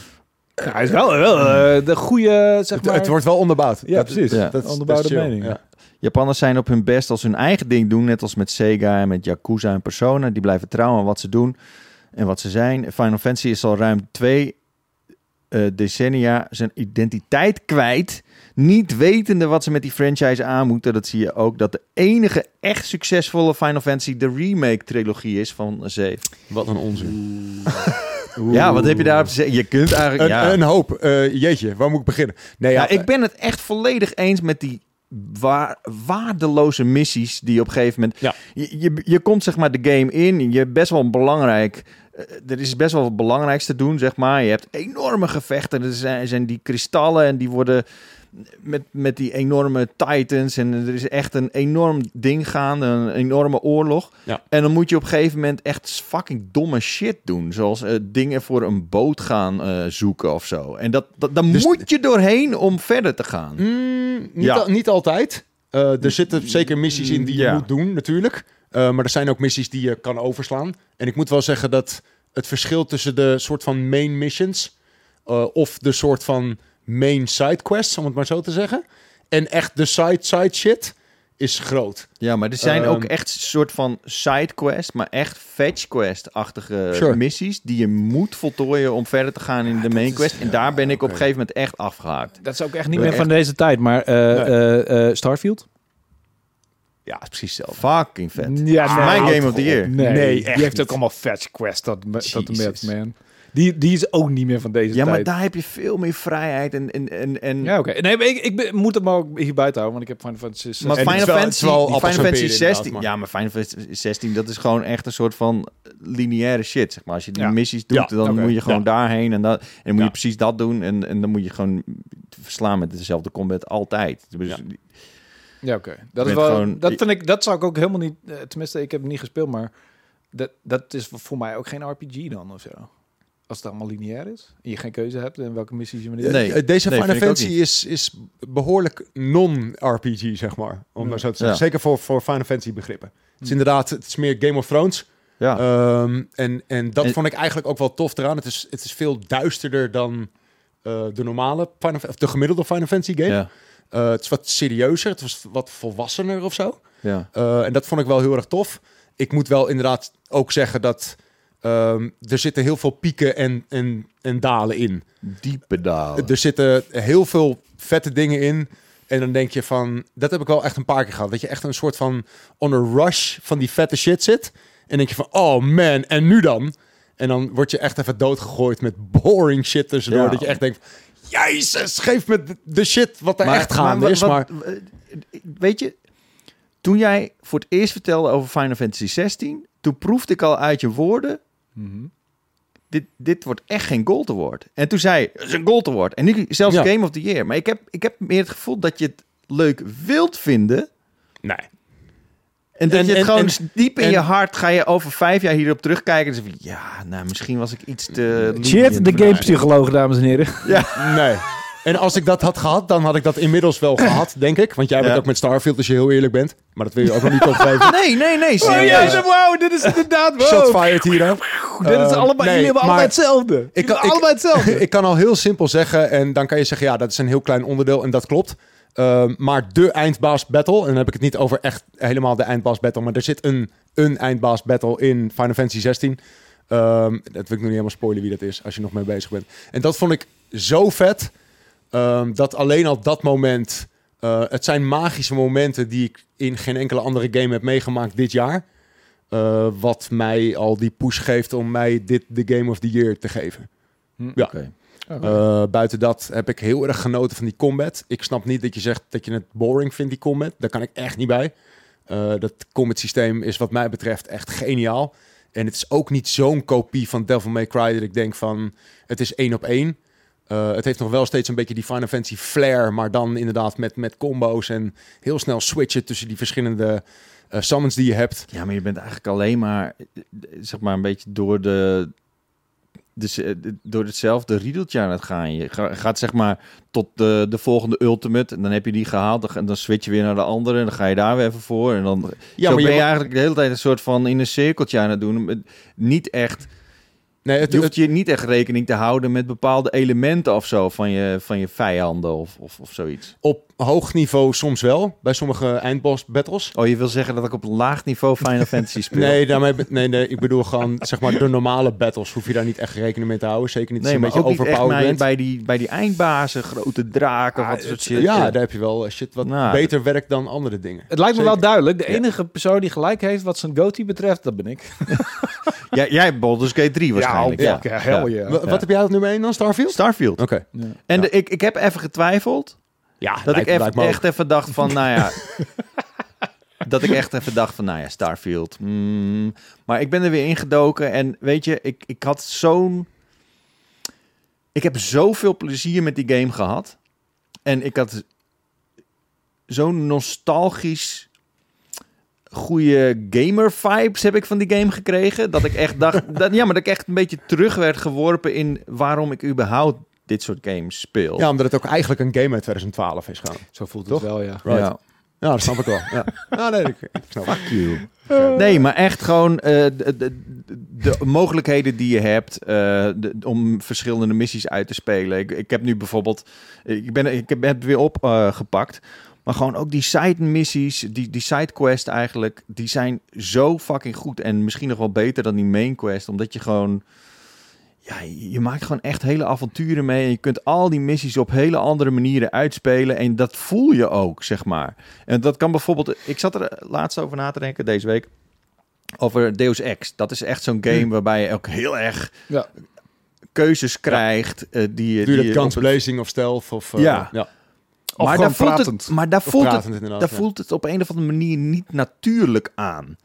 Ja, hij is wel, wel uh, de goede, zeg maar... Het, wordt wel onderbouwd. Ja, precies. Ja. Dat onderbouwde mening. Ja. Japanners zijn op hun best als hun eigen ding doen. Net als met Sega en met Yakuza en Persona. Die blijven trouwen aan wat ze doen en wat ze zijn. Final Fantasy is al ruim twee uh, decennia zijn identiteit kwijt niet wetende wat ze met die franchise aan moeten. Dat zie je ook dat de enige echt succesvolle Final Fantasy de remake trilogie is van 7. Wat een onzin. Ja, wat heb je daarop te zeggen? Je kunt eigenlijk... Een, ja. een hoop. Uh, jeetje, waar moet ik beginnen? Nee, ja, ik ben het echt volledig eens met die waar, waardeloze missies die op een gegeven moment... Ja. Je, je, je komt zeg maar de game in, je best wel belangrijk... Uh, er is best wel wat belangrijks te doen, zeg maar. Je hebt enorme gevechten. Er zijn, zijn die kristallen en die worden met, met die enorme titans. En er is echt een enorm ding gaande, een enorme oorlog. Ja. En dan moet je op een gegeven moment echt fucking domme shit doen. Zoals uh, dingen voor een boot gaan uh, zoeken of zo. En dat, dat, dan dus moet je doorheen om verder te gaan. Mm, niet, ja. al, niet altijd. Uh, er zitten zeker missies in die je ja. moet doen, natuurlijk. Maar er zijn ook missies die je kan overslaan. En ik moet wel zeggen dat het verschil tussen de soort van main missions... of de soort van main side quests, om het maar zo te zeggen. En echt de side-side shit is groot. Ja, maar er zijn ook ehm, echt soort van side quest, maar echt fetch quest-achtige missies die je moet voltooien om verder te gaan in de main quest. en daar ben ik op een gegeven moment echt afgehaakt. Dat is ook echt niet meer van deze tijd, maar uh, uh, Starfield? Ja, is precies zelf. Fucking vet. Ja, mijn game of the year. Nee, nee die heeft ook allemaal fetch quest dat, dat met, man. Die, die is ook niet meer van deze ja, tijd. Ja, maar daar heb je veel meer vrijheid en... en, en, en... Ja, oké. Nee, ik, ik moet het maar ook hier buiten houden, want ik heb Final Fantasy 16. Maar Final Fantasy, Final Fantasy 16... Ja, maar Final Fantasy 16, dat is gewoon echt een soort van lineaire shit, zeg maar. Als je die missies doet, ja, dan okay. moet je gewoon ja. daarheen en, dat, en moet je precies dat doen. En, en dan moet je gewoon verslaan met dezelfde combat altijd. Dus, ja, oké. Okay. Dat is wel... Gewoon, dat, vind ik, dat zou ik ook helemaal niet... Tenminste, ik heb het niet gespeeld, maar... Dat, dat is voor mij ook geen RPG dan of zo als het allemaal lineair is en je geen keuze hebt en welke missies je wanneer. Nee, deze nee, Final Fantasy is, is behoorlijk non-RPG, zeg maar. Om ja. maar zo te zeggen. Ja. Zeker voor, voor Final Fantasy begrippen. Het is inderdaad, het is meer Game of Thrones. Ja. Um, en, en dat en, vond ik eigenlijk ook wel tof eraan. Het is, het is veel duisterder dan uh, de normale Final, of de gemiddelde Final Fantasy game. Uh, het is wat serieuzer, het was wat volwassener of zo. Ja. Uh, en dat vond ik wel heel erg tof. Ik moet wel inderdaad ook zeggen dat Um, er zitten heel veel pieken en, en, en dalen in. Diepe dalen. Er zitten heel veel vette dingen in. En dan denk je van, dat heb ik wel echt een paar keer gehad. Dat je echt een soort van on a rush van die vette shit zit. En denk je van, oh man, en nu dan? En dan word je echt even doodgegooid met boring shit tussendoor. Ja. Dat je echt denkt, jezus, geef me de shit wat er maar, echt gaande is. Maar, weet je, toen jij voor het eerst vertelde over Final Fantasy 16... toen proefde ik al uit je woorden Mm dit, dit wordt echt geen gold award. En toen zei het is een gold award. En nu zelfs ja. Game of the Year. Maar ik heb, ik heb meer het gevoel dat je het leuk wilt vinden. Nee. En dat en, je het en, gewoon en, diep in je hart ga je over vijf jaar hierop terugkijken. En van, ja, nou, misschien was ik iets te... Shit, de gamepsycholoog, dames en heren. Ja. Nee. En als ik dat had gehad, dan had ik dat inmiddels wel gehad, denk ik. Want jij bent ja. ook met Starfield, als je heel eerlijk bent. Maar dat wil je ook nog niet opgeven. [LAUGHS] Nee, nee, nee. Oh, wow, dit is inderdaad... [LAUGHS] Wow. Shot fired hier. Dit is allemaal, uh, nee, jullie hebben allebei hetzelfde. Ik kan, ik, allebei hetzelfde. [LAUGHS] ik kan al heel simpel zeggen, en dan kan je zeggen, ja, dat is een heel klein onderdeel. En dat klopt. Uh, maar de eindbaas battle, en dan heb ik het niet over echt helemaal de eindbaas battle, maar er zit een, een eindbaas battle in Final Fantasy 16. Um, dat wil ik nog niet helemaal spoilen wie dat is, als je nog mee bezig bent. En dat vond ik zo vet. Um, dat alleen al dat moment Uh, het zijn magische momenten die ik in geen enkele andere game heb meegemaakt dit jaar. Uh, wat mij al die push geeft om mij dit de Game of the Year te geven. Hm, ja. Okay. Uh, buiten dat heb ik heel erg genoten van die combat. Ik snap niet dat je zegt dat je het boring vindt, die combat. Daar kan ik echt niet bij. Uh, dat combat systeem is wat mij betreft echt geniaal. En het is ook niet zo'n kopie van Devil May Cry dat ik denk van het is één op één. Uh, het heeft nog wel steeds een beetje die Final Fantasy flair, maar dan inderdaad met, met combo's en heel snel switchen tussen die verschillende uh, summons die je hebt. Ja, maar je bent eigenlijk alleen maar, zeg maar, een beetje door de dus uh, door hetzelfde riedeltje aan het gaan. Je gaat zeg maar tot de, de volgende ultimate en dan heb je die gehaald en dan switch je weer naar de andere en dan ga je daar weer even voor en dan ja, maar ben je eigenlijk de hele tijd een soort van in een cirkeltje aan het doen. Niet echt Nee, het, je hoeft je niet echt rekening te houden met bepaalde elementen of zo van je, van je vijanden of, of, of zoiets. Op hoog niveau soms wel, bij sommige eindboss battles. Oh, je wil zeggen dat ik op laag niveau Final [LAUGHS] Fantasy speel? Nee, daarmee, nee, nee, ik bedoel gewoon zeg maar de normale battles hoef je daar niet echt rekening mee te houden. Zeker niet nee, een beetje overpowered bij die, bij die eindbazen, grote draken, ah, wat soort shit. Ja, daar heb je wel shit wat nou, beter werkt dan andere dingen. Het lijkt me wel duidelijk. De enige persoon die gelijk heeft wat zijn goatee betreft, dat ben ik. [LAUGHS] ja, jij Baldur's Gate 3 waarschijnlijk. Ja, ja. hell yeah. Wat heb jij op nummer 1 dan? Starfield? Starfield. Oké. En de, ik, ik heb even getwijfeld. Ja, dat ik even, echt even dacht van, nou ja... [LAUGHS] dat ik echt even dacht van, nou ja, Starfield. Mm. maar ik ben er weer ingedoken en weet je, ik, ik had zo'n... Ik heb zoveel plezier met die game gehad. En ik had zo'n nostalgisch goede gamer vibes heb ik van die game gekregen. Dat ik echt dacht, [LAUGHS] dat, ja, maar dat ik echt een beetje terug werd geworpen in waarom ik überhaupt dit soort games speel. Ja, omdat het ook eigenlijk een game uit 2012 is gaan. Zo voelt het wel, ja. Ja. Ja, dat snap ik wel. Ja. [LAUGHS] Ah, nee, ik, snap Fuck you. Nee, maar echt gewoon uh, de, de, de, mogelijkheden die je hebt uh, om verschillende missies uit te spelen. Ik, ik heb nu bijvoorbeeld, ik ben, ik heb het weer opgepakt. Uh, maar gewoon ook die side missies, die, die side quest eigenlijk, die zijn zo fucking goed. En misschien nog wel beter dan die main quest. Omdat je gewoon ja, je maakt gewoon echt hele avonturen mee. En je kunt al die missies op hele andere manieren uitspelen. En dat voel je ook, zeg maar. En dat kan bijvoorbeeld. Ik zat er laatst over na te denken deze week. Over Deus Ex. Dat is echt zo'n game hm. waarbij je ook heel erg ja. keuzes krijgt. Ja. Uh, die, je dat Blazing of Stealth? Of, uh, ja. ja. maar daar, voelt het, maar daar, voelt het, daar voelt het op een of andere manier niet natuurlijk aan.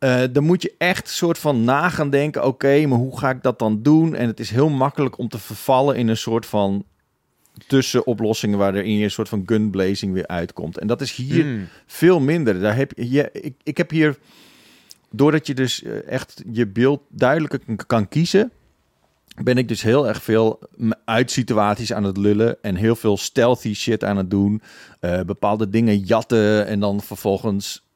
Uh, dan moet je echt soort van na gaan denken: oké, maar hoe ga ik dat dan doen? En het is heel makkelijk om te vervallen in een soort van tussenoplossingen waarin je een soort van gunblazing weer uitkomt. En dat is hier hmm. veel minder. Daar heb je, ik, ik heb hier, doordat je dus eh, echt je beeld duidelijker kan kiezen, ben ik dus heel erg veel uit situaties aan het lullen en heel veel stealthy shit aan het doen. Uh, bepaalde dingen jatten en dan vervolgens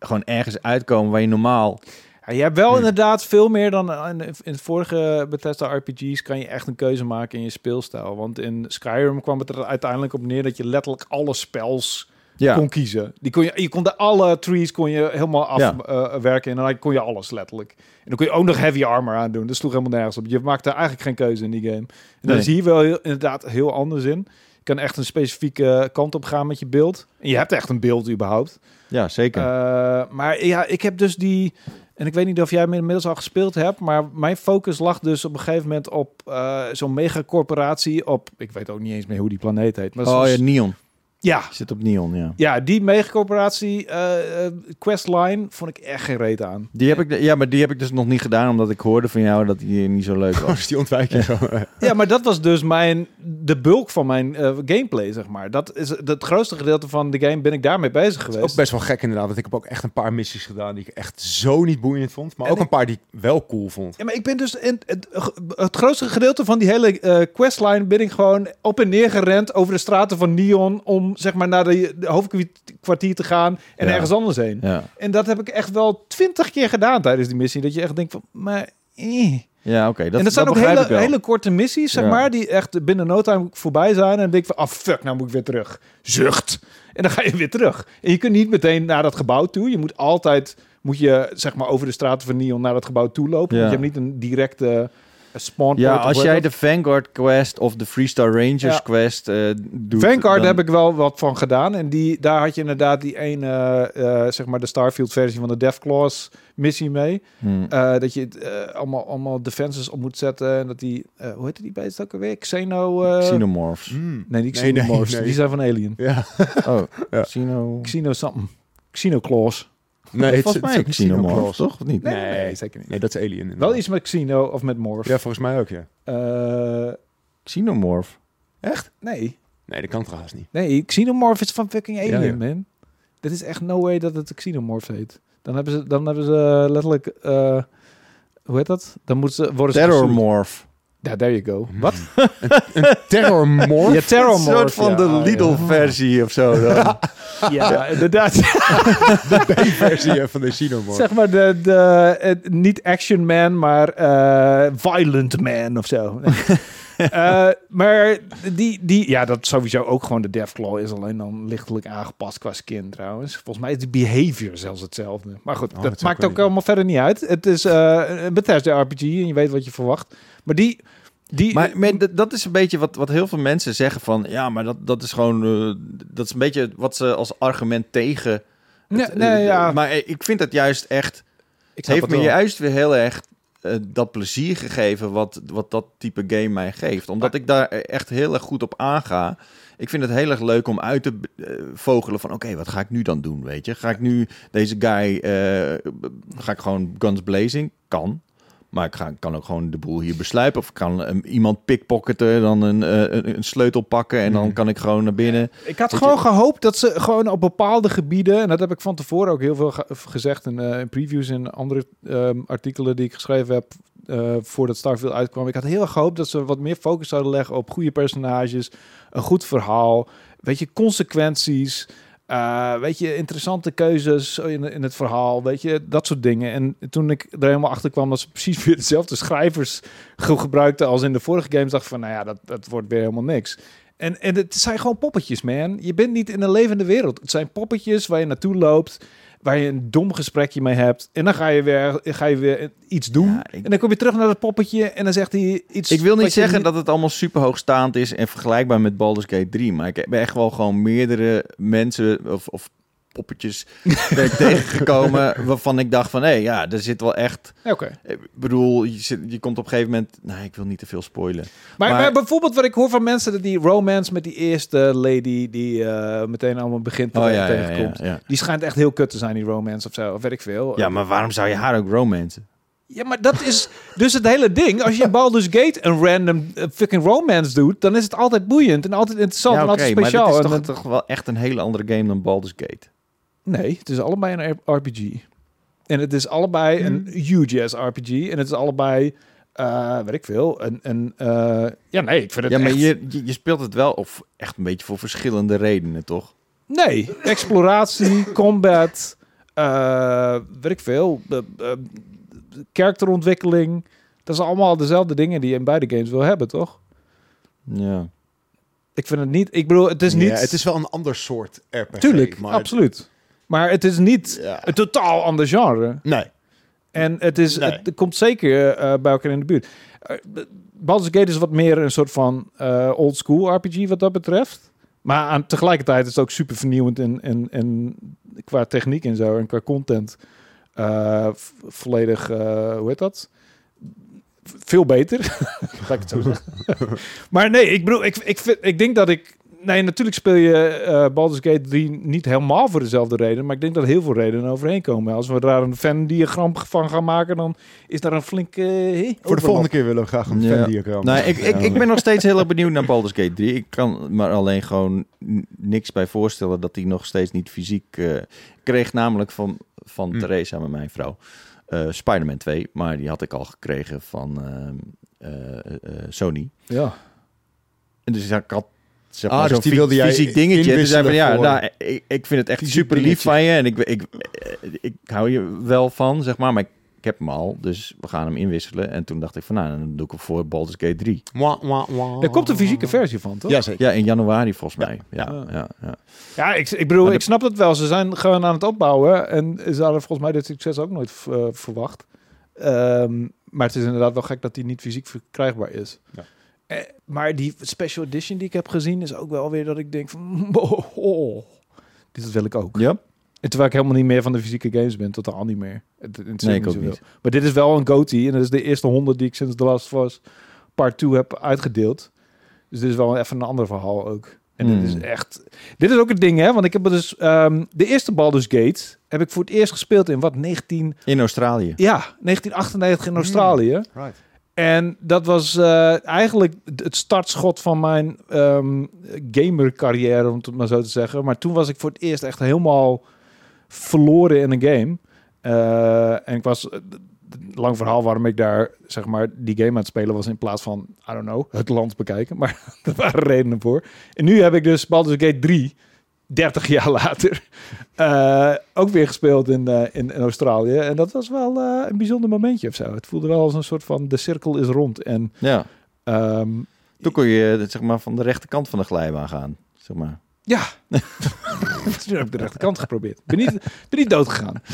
gewoon ergens uitkomen waar je normaal... Ja, je hebt wel inderdaad veel meer dan in, in het vorige Bethesda RPG's kan je echt een keuze maken in je speelstijl. Want in Skyrim kwam het er uiteindelijk op neer dat je letterlijk alle spels ja. kon kiezen. Die kon je, je kon de alle trees kon je helemaal afwerken ja. uh, en dan kon je alles letterlijk. En dan kon je ook nog heavy armor aan doen. Dat sloeg helemaal nergens op. Je maakte eigenlijk geen keuze in die game. En nee. daar zie je wel heel, inderdaad heel anders in. Je kan echt een specifieke kant op gaan met je beeld. En je hebt echt een beeld überhaupt. Ja, zeker. Uh, maar ja, ik heb dus die... En ik weet niet of jij inmiddels al gespeeld hebt, maar mijn focus lag dus op een gegeven moment op uh, zo'n megacorporatie op, ik weet ook niet eens meer hoe die planeet heet. Maar oh ja, Neon. Ja. Zit op Neon, ja. Ja, die megacorporatie uh, questline vond ik echt geen reet aan. Die heb ik, ja, maar die heb ik dus nog niet gedaan, omdat ik hoorde van jou dat die niet zo leuk [LAUGHS] was. dus die ontwijk je zo. [LAUGHS] ja, maar dat was dus mijn, de bulk van mijn uh, gameplay, zeg maar. Dat is het grootste gedeelte van de game ben ik daarmee bezig geweest. ook best wel gek inderdaad, want ik heb ook echt een paar missies gedaan die ik echt zo niet boeiend vond, maar ook een paar die ik wel cool vond. Ja, maar ik ben dus in het, het grootste gedeelte van die hele uh, questline ben ik gewoon op en neer gerend over de straten van Neon om zeg maar naar de, de hoofdkwartier te gaan en ergens anders heen. Ja. En dat heb ik echt wel twintig keer gedaan tijdens die missie. Dat je echt denkt van, maar... Eh. Ja, oké. en dat zijn ook hele, hele korte missies, zeg maar, die echt binnen no time voorbij zijn. En dan denk ik van, ah, fuck, nou moet ik weer terug. Zucht. En dan ga je weer terug. En je kunt niet meteen naar dat gebouw toe. Je moet altijd, moet je zeg maar over de straten van Neon naar dat gebouw toe lopen. Ja. Want je hebt niet een directe Spawn ja, als jij de Vanguard Quest of de Freestar Rangers Quest uh, doet... Vanguard heb ik wel wat van gedaan. En die, daar had je inderdaad die ene, uh, zeg maar de Starfield versie van de Deathclaws missie mee. Hmm. Uh, dat je allemaal, allemaal defenses op moet zetten. En dat die, hoe heet die beest ook alweer? Xeno... Xenomorphs. Mm. Nee, die Xenomorphs. Nee, nee, Die zijn van Alien. Ja. oh, [LAUGHS] ja. Xeno... Xeno something. Xenoclaws. Nee, het, volgens mij Xenomorph, toch? Of niet? Nee, nee, zeker niet. Nee, dat is Alien. Wel iets met Xeno of met Morph. Ja, volgens mij ook, ja. Uh, Xenomorph. Echt? Nee. Nee, dat kan trouwens niet. Nee, Xenomorph is van fucking Alien, ja, man. Dit is echt no way dat het Xenomorph heet. Dan hebben ze, dan hebben ze letterlijk... Uh, hoe heet dat? Dan moeten ze worden Terrormorph. Ja, there you go. Hmm. Wat? een, terrormorph? [LAUGHS] Ja, terrormorph. Een soort van de Lidl-versie of zo. Dan. ja, [LAUGHS] inderdaad. [LAUGHS] de B-versie van de Xenomorph. Zeg maar de, de, niet Action Man, maar uh, Violent Man of zo. Uh, maar die, die, ja, dat sowieso ook gewoon de Deathclaw is alleen dan lichtelijk aangepast qua skin trouwens. Volgens mij is de behavior zelfs hetzelfde. Maar goed, oh, dat, maakt ook allemaal verder niet uit. Het is uh, een Bethesda RPG en je weet wat je verwacht. Maar die... Die, maar, dat is een beetje wat, wat heel veel mensen zeggen van... ja, maar dat, dat is gewoon... Uh, dat is een beetje wat ze als argument tegen... Nee, nee, ja. Maar ik vind het juist echt... Het heeft me juist weer heel erg uh, dat plezier gegeven wat, wat dat type game mij geeft. Omdat ik daar echt heel erg goed op aanga. Ik vind het heel erg leuk om uit te uh, vogelen van... oké, wat ga ik nu dan doen, weet je? Ga ik nu deze guy... Uh, ga ik gewoon guns blazing? Kan. Maar ik ga, kan ook gewoon de boel hier besluipen. Of kan um, iemand pickpocketen, dan een, uh, een, sleutel pakken en dan mhm. kan ik gewoon naar binnen. Ik had gewoon gehoopt dat ze gewoon op bepaalde gebieden, en dat heb ik van tevoren ook heel veel gezegd in, uh, in, previews en andere um, artikelen die ik geschreven heb uh, voordat Starfield uitkwam. Ik had heel erg gehoopt dat ze wat meer focus zouden leggen op goede personages, een goed verhaal, weet je, consequenties. Uh, weet je, interessante keuzes in, in het verhaal, weet je, dat soort dingen. En toen ik er helemaal achter kwam dat ze [LAUGHS] precies weer dezelfde schrijvers gebruikten als in de vorige games, dacht ik van, nou ja, dat, dat wordt weer helemaal niks. En, en het zijn gewoon poppetjes, man. Je bent niet in een levende wereld. Het zijn poppetjes waar je naartoe loopt waar je een dom gesprekje mee hebt. En dan ga je weer, ga je weer iets doen. En dan kom je terug naar het poppetje en dan zegt hij iets. Ik wil niet zeggen dat het allemaal super hoogstaand is en vergelijkbaar met Baldur's Gate 3. Maar ik heb echt wel gewoon meerdere mensen of, of poppetjes ben ik [LAUGHS] tegengekomen waarvan ik dacht van, hé, hey, ja, er zit wel echt... Oké. Ik bedoel, je, zit, je komt op een gegeven moment... Nee, ik wil niet te veel spoilen. Maar, maar, bijvoorbeeld wat ik hoor van mensen, dat die romance met die eerste lady die uh, meteen allemaal begint oh, ja, tegenkomt, ja, ja, die schijnt echt heel kut te zijn, die romance of zo, of weet ik veel. Ja, maar waarom zou je haar ook romance? Ja, maar dat is dus het hele ding. Als je Baldur's Gate een random uh, fucking romance doet, dan is het altijd boeiend en altijd interessant en altijd speciaal. Maar het is toch, toch wel echt een hele andere game dan Baldur's Gate? Nee, het is allebei een RPG. En het is allebei een hmm. huge RPG. En het is allebei, uh, weet ik veel, een... een uh, ja, nee, ik vind het Ja, maar echt... je, je speelt het wel of echt een beetje voor verschillende redenen, toch? Nee, exploratie, [LAUGHS] combat, uh, weet ik veel, karakterontwikkeling. Dat zijn allemaal dezelfde dingen die je in beide games wil hebben, toch? Ja. Ik vind het niet... Ik bedoel, het is niet... Ja, het is wel een ander soort RPG. Tuurlijk, maar absoluut. Maar het is niet een totaal ander genre. Nee. En het, is, het, komt zeker uh, bij elkaar in de buurt. Uh, Baldur's Gate is wat meer een soort van uh, old school RPG wat dat betreft. Maar aan, tegelijkertijd is het ook super vernieuwend in, in, in, qua techniek en zo. En qua content. volledig, hoe heet dat? Veel beter. [LAUGHS] Ga ik het zo zeggen. [LAUGHS] maar nee, ik bedoel, ik, ik, vind, ik denk dat ik nee, natuurlijk speel je uh, Baldur's Gate 3 niet helemaal voor dezelfde reden. Maar ik denk dat heel veel redenen overheen komen. Als we daar een fan-diagram van gaan maken, dan is daar een flinke... Uh, voor de volgende keer willen we graag een ja. fan-diagram. Nee, ik, ik, ik ben nog steeds heel erg benieuwd naar Baldur's Gate 3. Ik kan maar alleen gewoon niks bij voorstellen dat hij nog steeds niet fysiek... Uh, kreeg namelijk van, van mm. Theresa, met mijn vrouw, uh, Spider-Man 2. Maar die had ik al gekregen van Sony. Ja. En dus ik had zeg ah, maar, ah, dus die wilde jij fysiek dingetje. Dus zei van, ja, nou, ik, ik vind het echt super lief van je. En ik, ik, ik, hou je wel van, zeg maar. Maar ik, heb hem al, dus we gaan hem inwisselen. En toen dacht ik van, nou, dan doe ik hem voor Baldur's Gate 3. Er komt een fysieke versie van, toch? Ja, zeker. Ja, in januari volgens mij. Ja, ja, ja. ja. ja ik, ik bedoel, ik snap het wel. Ze zijn gewoon aan het opbouwen. En ze hadden volgens mij dit succes ook nooit uh, verwacht. Ehm, maar het is inderdaad wel gek dat die niet fysiek verkrijgbaar is. Ja. Eh, maar die special edition die ik heb gezien is ook wel weer dat ik denk van... [LAUGHS] Oh, oh, dit wil ik ook. Ja. En terwijl ik helemaal niet meer van de fysieke games ben, totaal niet meer. Het, het nee, ik ook niet. Maar dit is wel een goatee en dat is de eerste honderd die ik sinds The Last of Us Part 2 heb uitgedeeld. Dus dit is wel even een ander verhaal ook. En dit is hmm. echt... Dit is ook het ding, hè? Want ik heb dus... Um, de eerste Baldur's Gate heb ik voor het eerst gespeeld in wat? 19... In Australië. Ja, 1998 in Australië. Hmm. Right. En dat was uh, eigenlijk het startschot van mijn um, gamer-carrière, om het maar zo te zeggen. Maar toen was ik voor het eerst echt helemaal verloren in een game. Uh, en ik was lang verhaal waarom ik daar zeg maar die game aan het spelen was in plaats van I don't know het land bekijken, maar [LAUGHS] er waren redenen voor. En nu heb ik dus Baldur's Gate 3 30 jaar [LAUGHS] later uh, ook weer gespeeld in, uh, in, in, Australië en dat was wel uh, een bijzonder momentje of zo. Het voelde wel als een soort van de cirkel is rond en ja. Um, toen kon je zeg maar van de rechterkant van de glijbaan gaan, zeg maar. Ja, [LAUGHS] toen heb ik de rechterkant geprobeerd. Ben niet, ben niet dood gegaan. [LAUGHS]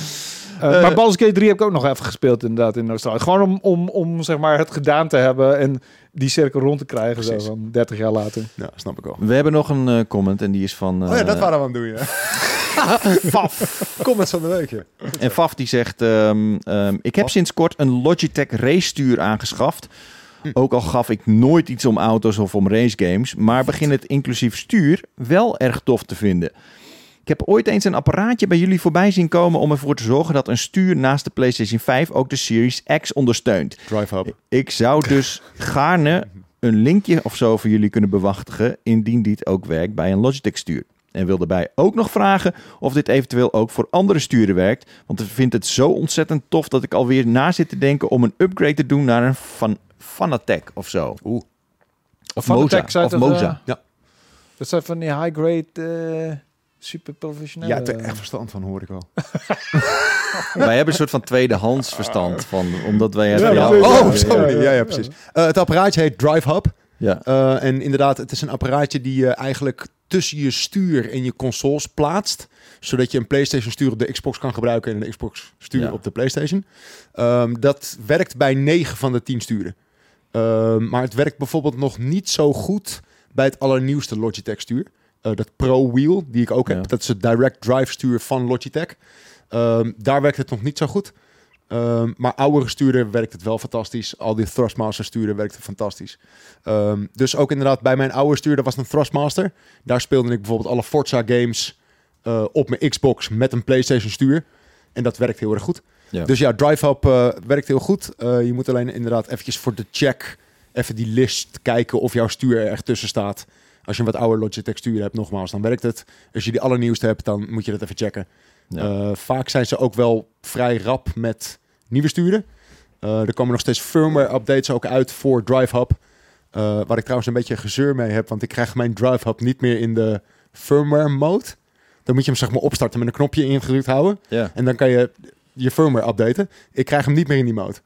Uh, maar Baldur's Gate 3 heb ik ook nog even gespeeld inderdaad in Australië. Gewoon om, om, om zeg maar het gedaan te hebben en die cirkel rond te krijgen zo van 30 jaar later. Ja, snap ik wel. We hebben nog een uh, comment en die is van... Uh, oh ja, dat waren we aan het doen, ja. [LAUGHS] Faf. Comments van de week, ja. En Faf die zegt... Um, um, ik heb sinds kort een Logitech race stuur aangeschaft. Hm. Ook al gaf ik nooit iets om auto's of om racegames, maar begin het inclusief stuur wel erg tof te vinden. Ik heb ooit eens een apparaatje bij jullie voorbij zien komen om ervoor te zorgen dat een stuur naast de PlayStation 5 ook de Series X ondersteunt. Drive Hub. Ik zou dus gaarne een linkje of zo voor jullie kunnen bewachtigen indien dit ook werkt bij een Logitech stuur. En wil daarbij ook nog vragen of dit eventueel ook voor andere sturen werkt. Want ik vind het zo ontzettend tof dat ik alweer na zit te denken om een upgrade te doen naar een Fan Fanatec of zo. Oeh. Of Moza. Of Moza. Uh, ja. Dat zijn van die high-grade... Uh super professioneel. Ja, er echt verstand van hoor ik wel. [LAUGHS] wij hebben een soort van tweedehands verstand van, omdat wij hebben. Ja, oh, sorry. Ja, ja, precies. Uh, het apparaatje heet Drive Hub. Ja. Uh, en inderdaad, het is een apparaatje die je eigenlijk tussen je stuur en je consoles plaatst. Zodat je een PlayStation stuur op de Xbox kan gebruiken en een Xbox stuur op de PlayStation. Um, dat werkt bij 9 van de 10 sturen. Um, maar het werkt bijvoorbeeld nog niet zo goed bij het allernieuwste Logitech stuur. Uh, dat Pro Wheel, die ik ook heb. Dat is het direct drive stuur van Logitech. Um, daar werkt het nog niet zo goed. Um, maar oudere sturen werkt het wel fantastisch. Al die Thrustmaster sturen werkt het fantastisch. Um, dus ook inderdaad bij mijn oude stuur, dat was een Thrustmaster. Daar speelde ik bijvoorbeeld alle Forza games uh, op mijn Xbox met een PlayStation stuur. En dat werkt heel erg goed. Ja. Dus ja, Drive uh, werkt heel goed. Uh, je moet alleen inderdaad eventjes voor de check even die list kijken of jouw stuur er echt tussen staat. Als je een wat ouder Logitech stuur hebt, nogmaals, dan werkt het. Als je die allernieuwste hebt, dan moet je dat even checken. Uh, vaak zijn ze ook wel vrij rap met nieuwe sturen. Uh, er komen nog steeds firmware updates ook uit voor Drive Hub. Uh, waar ik trouwens een beetje gezeur mee heb, want ik krijg mijn Drive Hub niet meer in de firmware mode. Dan moet je hem zeg maar opstarten met een knopje ingedrukt houden. Ja. En dan kan je je firmware updaten. Ik krijg hem niet meer in die mode.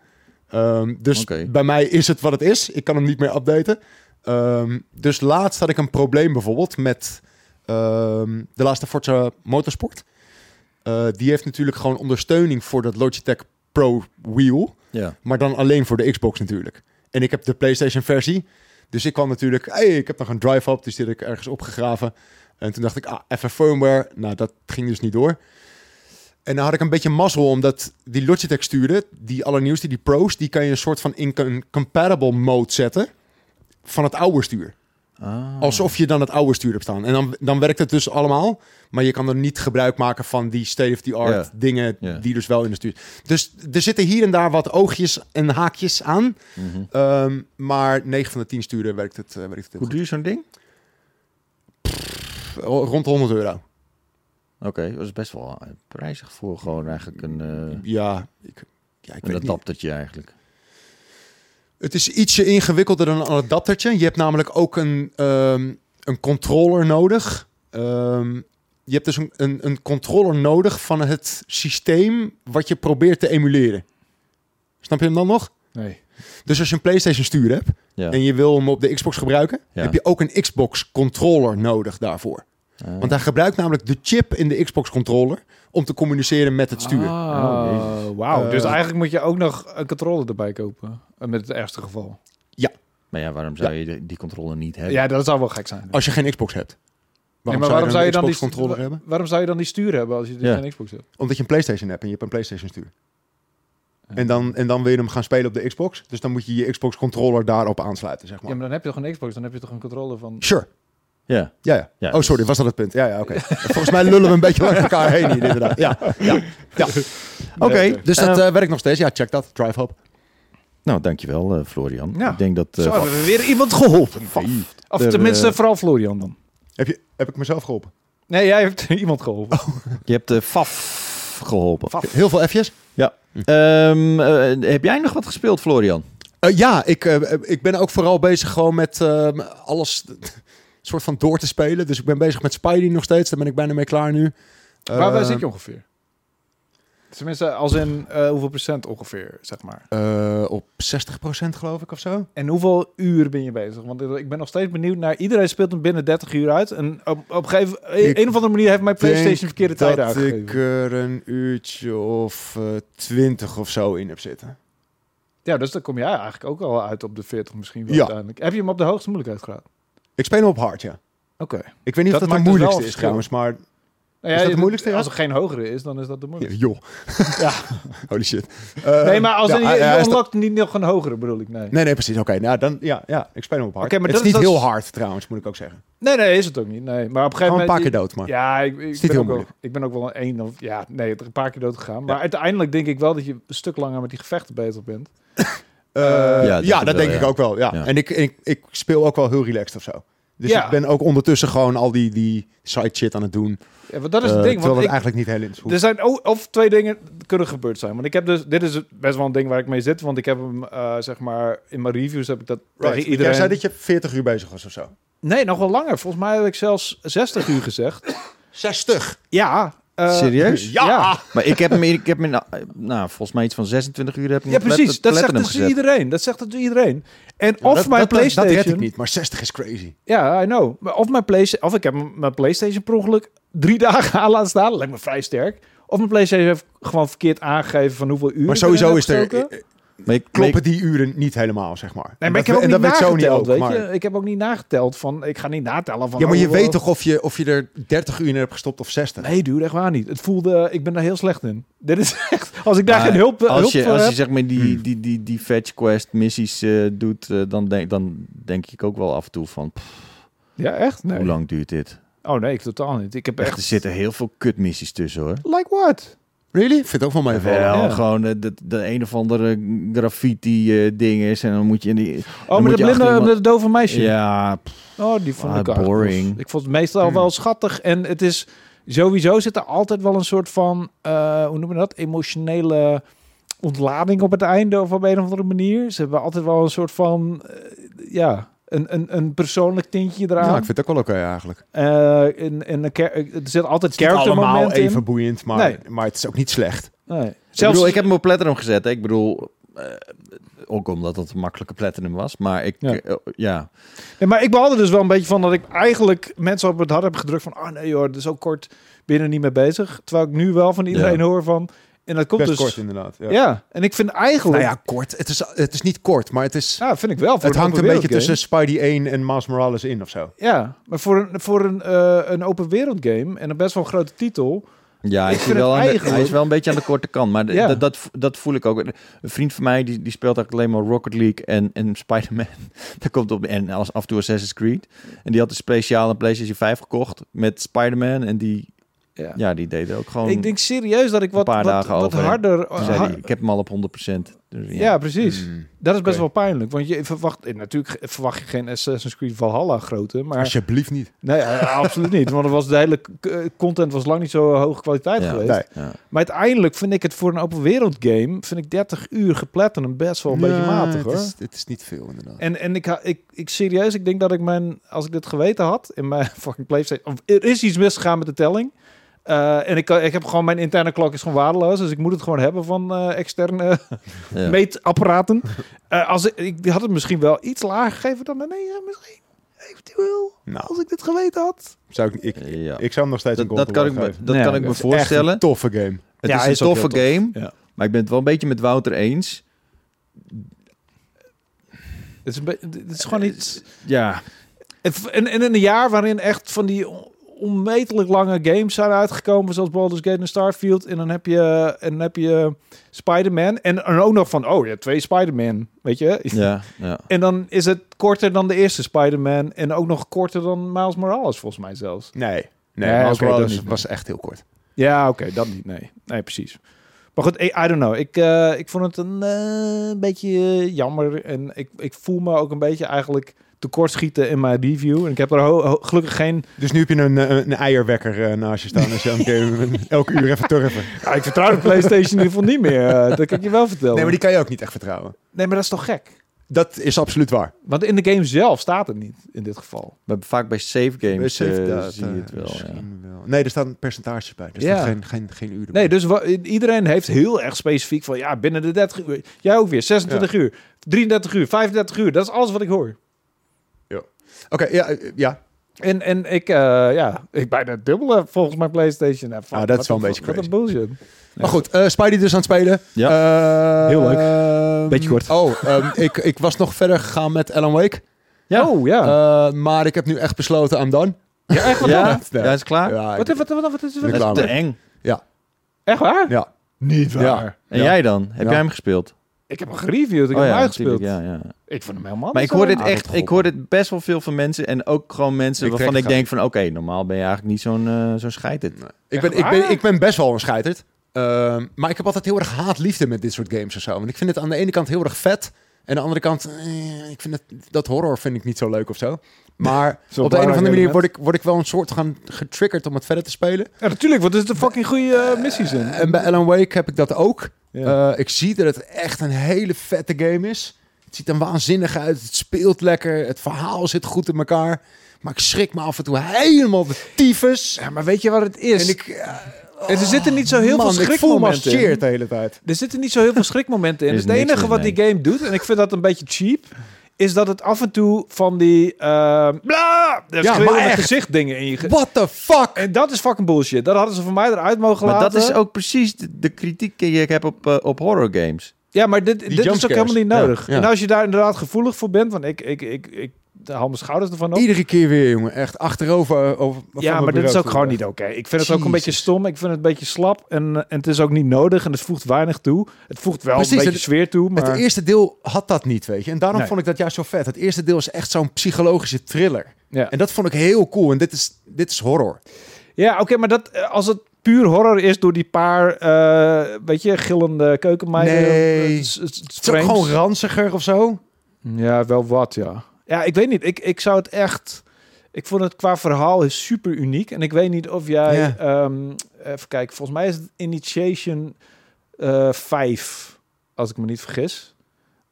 Um, dus bij mij is het wat het is. Ik kan hem niet meer updaten. Um, dus laatst had ik een probleem bijvoorbeeld met um, de laatste Forza Motorsport. Uh, die heeft natuurlijk gewoon ondersteuning voor dat Logitech Pro Wheel. Ja. Maar dan alleen voor de Xbox natuurlijk. En ik heb de PlayStation versie. Dus ik kwam natuurlijk, hey, ik heb nog een drive up, dus die heb ik ergens opgegraven. En toen dacht ik, ah, even firmware. Nou, dat ging dus niet door. En dan had ik een beetje mazzel, omdat die Logitech stuurde, die allernieuwste, die Pro's, die kan je een soort van in compatible mode zetten van het oude stuur. Ah. Alsof je dan het oude stuur hebt staan. En dan, dan werkt het dus allemaal. Maar je kan er niet gebruik maken van die state-of-the-art dingen die dus wel in de stuur. Dus er zitten hier en daar wat oogjes en haakjes aan. Mhm. Ehm, maar 9 van de 10 sturen werkt het, uh, werkt het Hoe duur zo'n ding? rond 100 euro. Oké, dat is best wel prijzig voor gewoon eigenlijk een... Uh, ja, ik, ja, ik een adaptertje eigenlijk. Het is ietsje ingewikkelder dan een adaptertje. Je hebt namelijk ook een, um, een controller nodig. Um, je hebt dus een, een, een, controller nodig van het systeem wat je probeert te emuleren. Snap je hem dan nog? Nee. Dus als je een PlayStation stuur hebt ja. en je wil hem op de Xbox gebruiken, heb je ook een Xbox controller nodig daarvoor. Want hij gebruikt namelijk de chip in de Xbox controller om te communiceren met het stuur. Oh, oh Wauw, uh, dus eigenlijk moet je ook nog een controller erbij kopen. Met het ergste geval. Ja. Maar ja, waarom zou je die controller niet hebben? Ja, dat zou wel gek zijn. Als je geen Xbox hebt. Waarom, maar waarom zou je dan, die controller hebben? Waarom zou je dan die stuur hebben als je ja. geen Xbox hebt? Omdat je een PlayStation hebt en je hebt een PlayStation stuur. En dan, en dan wil je hem gaan spelen op de Xbox. Dus dan moet je je Xbox controller daarop aansluiten, zeg maar. Ja, maar dan heb je toch een Xbox, dan heb je toch een controller van... Sure. Ja. Ja, ja. Oh, sorry, was dat het punt? Ja, ja, oké. Volgens mij lullen we een beetje langs elkaar heen hier, inderdaad. Ja, ja, ja. [LAUGHS] Oké, dus dat uh, werkt nog steeds. Ja, check dat. Drive Hope. Nou, dankjewel uh, Florian. Ja. Ik denk dat... Uh, Zo hebben we weer iemand geholpen. Of tenminste, vooral Florian dan. Heb, je, heb ik mezelf geholpen? Nee, jij hebt [LAUGHS] iemand geholpen. Oh. Je hebt de FAF geholpen. Faf. Heel veel F'jes? Ja. Um, heb jij nog wat gespeeld, Florian? ja, ik, ik ben ook vooral bezig gewoon met ehm, alles soort van door te spelen. Dus ik ben bezig met Spidey nog steeds. Daar ben ik bijna mee klaar nu. Waar, waar zit je ongeveer? Tenminste, als in uh, hoeveel procent ongeveer, zeg maar? Uh, op 60 procent geloof ik of zo. En hoeveel uur ben je bezig? Want ik ben nog steeds benieuwd naar... Iedereen speelt hem binnen 30 uur uit. En op, op een gegeven een of andere manier heeft mijn PlayStation verkeerde tijden uitgegeven. dat ik er een uurtje of uh, eh, 20 of zo in heb zitten. Ja, dus dan kom jij eigenlijk ook al uit op de 40 misschien wel ja. uiteindelijk. Heb je hem op de hoogste moeilijkheidsgraad? Ik speel hem op hard, ja. Oké. Ik weet niet dat of dat dus moeilijkste is trouwens, maar nou ja, is dat de moeilijkste? Als er geen hogere is, dan is dat de moeilijkste. Ja, joh. [LAUGHS] ja. Holy shit. Uh, [LAUGHS] nee, maar als ja, er, je, je unlockt niet nog een hogere, bedoel ik. Nee, nee, nee precies. Oké, nou dan, ja, ja, ik speel hem op hard. Okay, maar het is niet heel hard trouwens, moet ik ook zeggen. Nee, nee, is het ook niet. Nee, maar op een gegeven moment... een paar keer dood, maar... Ja, ik, ik, ben, ook wel, ik ben ook wel een één of... Ja, nee, er een paar keer dood gegaan. Maar uiteindelijk denk ik wel dat je een stuk langer met die gevechten bezig bent. [LAUGHS] Uh, ja, ja, dat denk ik ook wel. Ja. En ik, ik, ik speel ook wel heel relaxed of zo. Dus ja. ik ben ook ondertussen gewoon al die, die side shit aan het doen. Ja, maar dat is het uh, ding. Want het eigenlijk niet heel interessant. Er zijn of twee dingen kunnen gebeurd zijn. Want ik heb dus, dit is best wel een ding waar ik mee zit. Want ik heb hem, uh, zeg maar, in mijn reviews heb ik dat right. iedereen... Jij zei dat je 40 uur bezig was of zo? Nee, nog wel langer. Volgens mij heb ik zelfs 60 uur gezegd. 60? Ja, uh, Serieus? Ja. Maar ik heb hem, ik heb hem, nou, volgens mij iets van 26 uur heb ik Ja, precies. Dat zegt dus iedereen. Dat zegt het iedereen. En ja, of dat, mijn dat, PlayStation. Dat red ik niet, maar 60 is crazy. Ja, I know. Of mijn PlayStation, of ik heb mijn PlayStation per ongeluk drie [LAUGHS] dagen aan laten staan. Dat lijkt me vrij sterk. Of mijn PlayStation heeft gewoon verkeerd aangegeven van hoeveel uur. Maar sowieso is er. Maar ik, kloppen die uren niet helemaal, zeg maar. Nee, maar ik heb ook niet nageteld, weet je. Ik heb ook niet nageteld van... Ik ga niet natellen van... Ja, maar je weet toch of je, of je er 30 uur in hebt gestopt of 60? Nee, dude, echt waar niet. Het voelde... Ik ben daar heel slecht in. Dit is [LAUGHS] echt... Als ik daar geen hulp, als hulp je, Als je zeg maar die, hmm. die, die, die fetch quest missies uh, doet... Uh, dan, denk, dan denk ik ook wel af en toe van... Pff, ja, echt? Nee. Hoe lang duurt dit? Oh nee, ik totaal niet. Ik heb echt... echt... Er zitten heel veel kutmissies tussen, hoor. Like what? Really? Ik vind het ook van mij wel. Gewoon de, de, de, een of andere graffiti uh, ding is en dan moet je in die. Oh, met de blinde, iemand... de dove meisje. Ja. oh, die vond ah, ik boring. Ik vond het meestal hmm. wel schattig en het is sowieso zit er altijd wel een soort van uh, hoe noemen we dat emotionele ontlading op het einde of op een of andere manier. Ze hebben altijd wel een soort van uh, ja een, een, een persoonlijk tintje eraan. Ja, ik vind het ook wel oké eigenlijk. Uh, in, in een er zit altijd character moment in. even boeiend, maar, nee. maar het is ook niet slecht. Nee. Zelfs... Ik bedoel, ik heb hem op Platinum gezet. Hè. Ik bedoel, uh, ook omdat het een makkelijke Platinum was. Maar ik, ja. Uh, ja. Nee, maar ik behalde dus wel een beetje van dat ik eigenlijk mensen op het hart heb gedrukt van... Oh nee hoor, het is ook kort binnen niet mee bezig. Terwijl ik nu wel van iedereen ja. hoor van... En dat komt Best dus... kort inderdaad. Ja. ja. en ik vind eigenlijk... Nou ja, kort. Het is, het is niet kort, maar het is... Ja, vind ik wel. Voor het hangt een beetje tussen Spidey 1 en Miles Morales in of zo. Ja, maar voor een, voor een, uh, een open wereld game en een best wel een grote titel... Ja, hij is, wel eigenlijk... hij is wel een beetje aan de korte kant. Maar ja. dat, dat voel ik ook. Een vriend van mij die, die speelt eigenlijk alleen maar Rocket League en, en Spider-Man. [LAUGHS] Daar komt op. En als af en toe Assassin's Creed. En die had een speciale PlayStation 5 gekocht met Spider-Man. En die ja. ja, die deden ook gewoon. Ik denk serieus dat ik wat, paar wat, dagen wat over. harder. Har ik heb hem al op 100%. Dus, ja. ja. precies. Mm, dat is best wel pijnlijk. Want je verwacht, eh, natuurlijk verwacht je geen Assassin's Creed Valhalla grote. Maar, Alsjeblieft niet. Nee, [LAUGHS] absoluut niet. Want er was de hele content was lang niet zo hoge kwaliteit geweest. Nee. Maar uiteindelijk vind ik het voor een open wereld game, vind ik 30 uur gepletten best wel een beetje matig hoor. Het is, het is niet veel inderdaad. En, en ik, ik, ik serieus, ik denk dat ik mijn, als ik dit geweten had in mijn [LAUGHS] fucking PlayStation, of er is iets misgegaan met de telling. Uh, en ik, ik heb gewoon mijn interne klok is gewoon waardeloos. Dus ik moet het gewoon hebben van uh, externe [LAUGHS] ja. meetapparaten. Uh, als ik, ik had het misschien wel iets lager gegeven dan nee, misschien. eventueel, nou. als ik dit geweten had. Zou ik, ik, ja. ik zou hem nog steeds dat, een dat kan ik me, Dat kan ik me voorstellen. een toffe game. Het ja, is een toffe game, ja. maar ik ben het wel een beetje met Wouter eens. Het is, een het is gewoon iets... Ja. En, en in een jaar waarin echt van die onmetelijk lange games zijn uitgekomen, zoals Baldur's Gate en Starfield. En dan heb je, en dan heb je Spider-Man. En, en ook nog van, oh ja, twee Spider-Man, weet je? Ja, ja. En dan is het korter dan de eerste Spider-Man. En ook nog korter dan Miles Morales, volgens mij zelfs. Nee, nee, Miles Morales was echt heel kort. Ja, oké, dat niet. Nee, nee, precies. Maar goed, I, don't know. Ik, uh, ik vond het een uh, beetje jammer. En ik, ik voel me ook een beetje eigenlijk tekortschieten in mijn review. En ik heb er gelukkig geen... Dus nu heb je een, een, een eierwekker uh, naast je staan als je game [LAUGHS] elke uur even turven. Ja, ik vertrouw de PlayStation in ieder geval niet meer. Uh, dat kan ik je wel vertellen. Nee, maar die kan je ook niet echt vertrouwen. Nee, maar dat is toch gek? Dat is absoluut waar. Want in de game zelf staat het niet, in dit geval. Maar vaak bij save games bij save uh, zie je het wel, ja. wel, Nee, er staan percentages bij. Er staat geen, geen, geen uur Nee, dus iedereen heeft heel erg specifiek van... ja, binnen de 30 uur. Jij ook weer, 26 uur, 33 uur, 35 uur. Dat is alles wat ik hoor. Oké, ja, eh, ja. En, en ik, uh, ja, ik bijna dubbele volgens mijn PlayStation. Ja, ah, dat is wel een beetje crazy. Wat een bullshit. Maar goed, uh, Spidey dus aan het spelen. Ja. Heel leuk. Ehm, beetje kort. Oh, um, [LAUGHS] ik, ik was nog verder gegaan met Alan Wake. Ja. Oh, ja. maar ik heb nu echt besloten, I'm done. Ja, echt? Wat ja? Dan? Ja, is klaar? Ja, wat, wat, wat, wat, is, wat is te eng? Ja. Echt waar? Ja. Niet waar. En jij dan? Heb jij hem gespeeld? Ik heb hem gereviewd, ik oh, heb hem uitgespeeld. Ja, ja. Ik vond hem helemaal Maar ik hoor dit echt, ik hoor dit best wel veel van mensen en ook gewoon mensen ik waarvan ik denk van oké, normaal ben je eigenlijk niet zo'n uh, zo'n scheiterd. Nee. Ik, ben, ik, ben, ik ben best wel een scheiterd. Uh, maar ik heb altijd heel erg haat-liefde met dit soort games en zo. Want ik vind het aan de ene kant heel erg vet. En aan de andere kant, eh, ik vind het, dat horror vind ik niet zo leuk of zo. Maar op de een of andere manier word ik, word ik wel een soort gaan getriggerd om het verder te spelen. Ja, natuurlijk, want er zitten fucking goede uh, missies in. En bij Alan Wake heb ik dat ook. Uh, ik zie dat het echt een hele vette game is. Het ziet er waanzinnig uit. Het speelt lekker. Het verhaal zit goed in elkaar. Maar ik schrik me af en toe helemaal de tyfus. Ja, maar weet je wat het is? En ik... er zitten niet zo heel man, veel schrikmomenten in. de hele tijd. Er zitten niet zo heel veel schrikmomenten in. [LAUGHS] het enige wat die game doet, en ik vind dat een beetje cheap, is dat het af en toe van die uh, bla, ja, maar gezicht dingen in je What the fuck? En dat is fucking bullshit. Dat hadden ze voor mij eruit mogen laten. Maar dat is ook precies de, kritiek die ik heb op, uh, op horror games. Ja, maar dit, dit is ook helemaal niet nodig. En als je daar inderdaad gevoelig voor bent, want ik, ik, ik, ik de handen schouders ervan op. Iedere keer weer, jongen. Echt achterover. Over, ja, maar dit is ook gewoon niet oké. Ik vind het ook een beetje stom. Ik vind het een beetje slap. En, en het is ook niet nodig. En het voegt weinig toe. Het voegt wel een beetje sfeer toe. Maar... Het eerste deel had dat niet, weet je. En daarom vond ik dat juist zo vet. Het eerste deel is echt zo'n psychologische thriller. Ja. En dat vond ik heel cool. En dit is, dit is horror. Ja, oké. maar dat, eh, als het puur horror is door die paar, uh, weet je, gillende keukenmeiden. Nee, het, het, is gewoon ranziger of zo. Ja, wel wat, ja. Ja, ik weet niet. Ik, ik zou het echt... Ik vond het qua verhaal is super uniek. En ik weet niet of jij... Ehm, even kijken, volgens mij is het Initiation uh, eh, 5, als ik me niet vergis.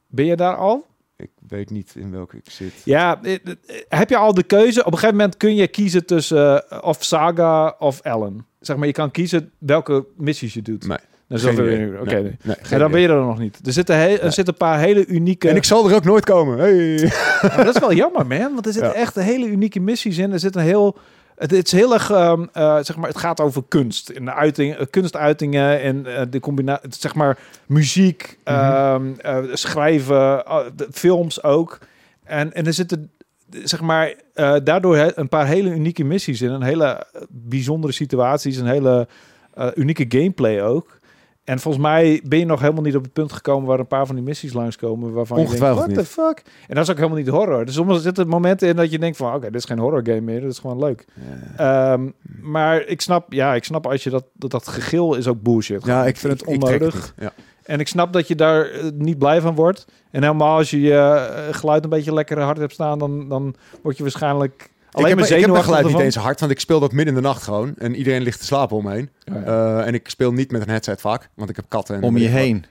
Ben je daar al? Ik weet niet in welke ik zit. Ja, eh, eh, heb je al de keuze? Op een gegeven moment kun je kiezen tussen of Saga of Ellen. Zeg maar, je kan kiezen welke missies je doet. Nee. Dan Oké, okay, nee, nee, dan ben je er nog niet. Er zitten, er zitten een paar hele unieke... En ik zal er ook nooit komen. Hey. dat is wel jammer, man. Want er zitten [LAUGHS] echt hele unieke missies in. Er zit een heel... Het, is heel erg, um, uh, zeg maar, het gaat over kunst. En de uiting, uh, kunstuitingen en uh, de combinatie, zeg maar, muziek, mm -hmm. um, schrijven, films ook. En, en er zitten, zeg maar, daardoor een paar hele unieke missies in. Een hele bijzondere situaties, een hele unieke gameplay ook. En volgens mij ben je nog helemaal niet op het punt gekomen waar een paar van die missies langskomen waarvan je denkt, what the fuck? En dat is ook helemaal niet horror. Dus soms zitten momenten in dat je denkt van, oké, dit is geen horror game meer, dit is gewoon leuk. Ehm, maar ik snap, ja, ik snap als je dat, dat, dat gegil is ook bullshit. Ja, ik vind het onnodig. ja. En ik snap dat je daar eh, niet blij van wordt. En helemaal als je je uh, geluid een beetje lekker hard hebt staan, dan, dan word je waarschijnlijk Alleen ik heb, ik heb mijn geluid niet eens hard, want ik speel dat midden in de nacht gewoon. En iedereen ligt te slapen om me heen. Oh, uh, en ik speel niet met een headset vaak, want ik heb katten. En om je heen.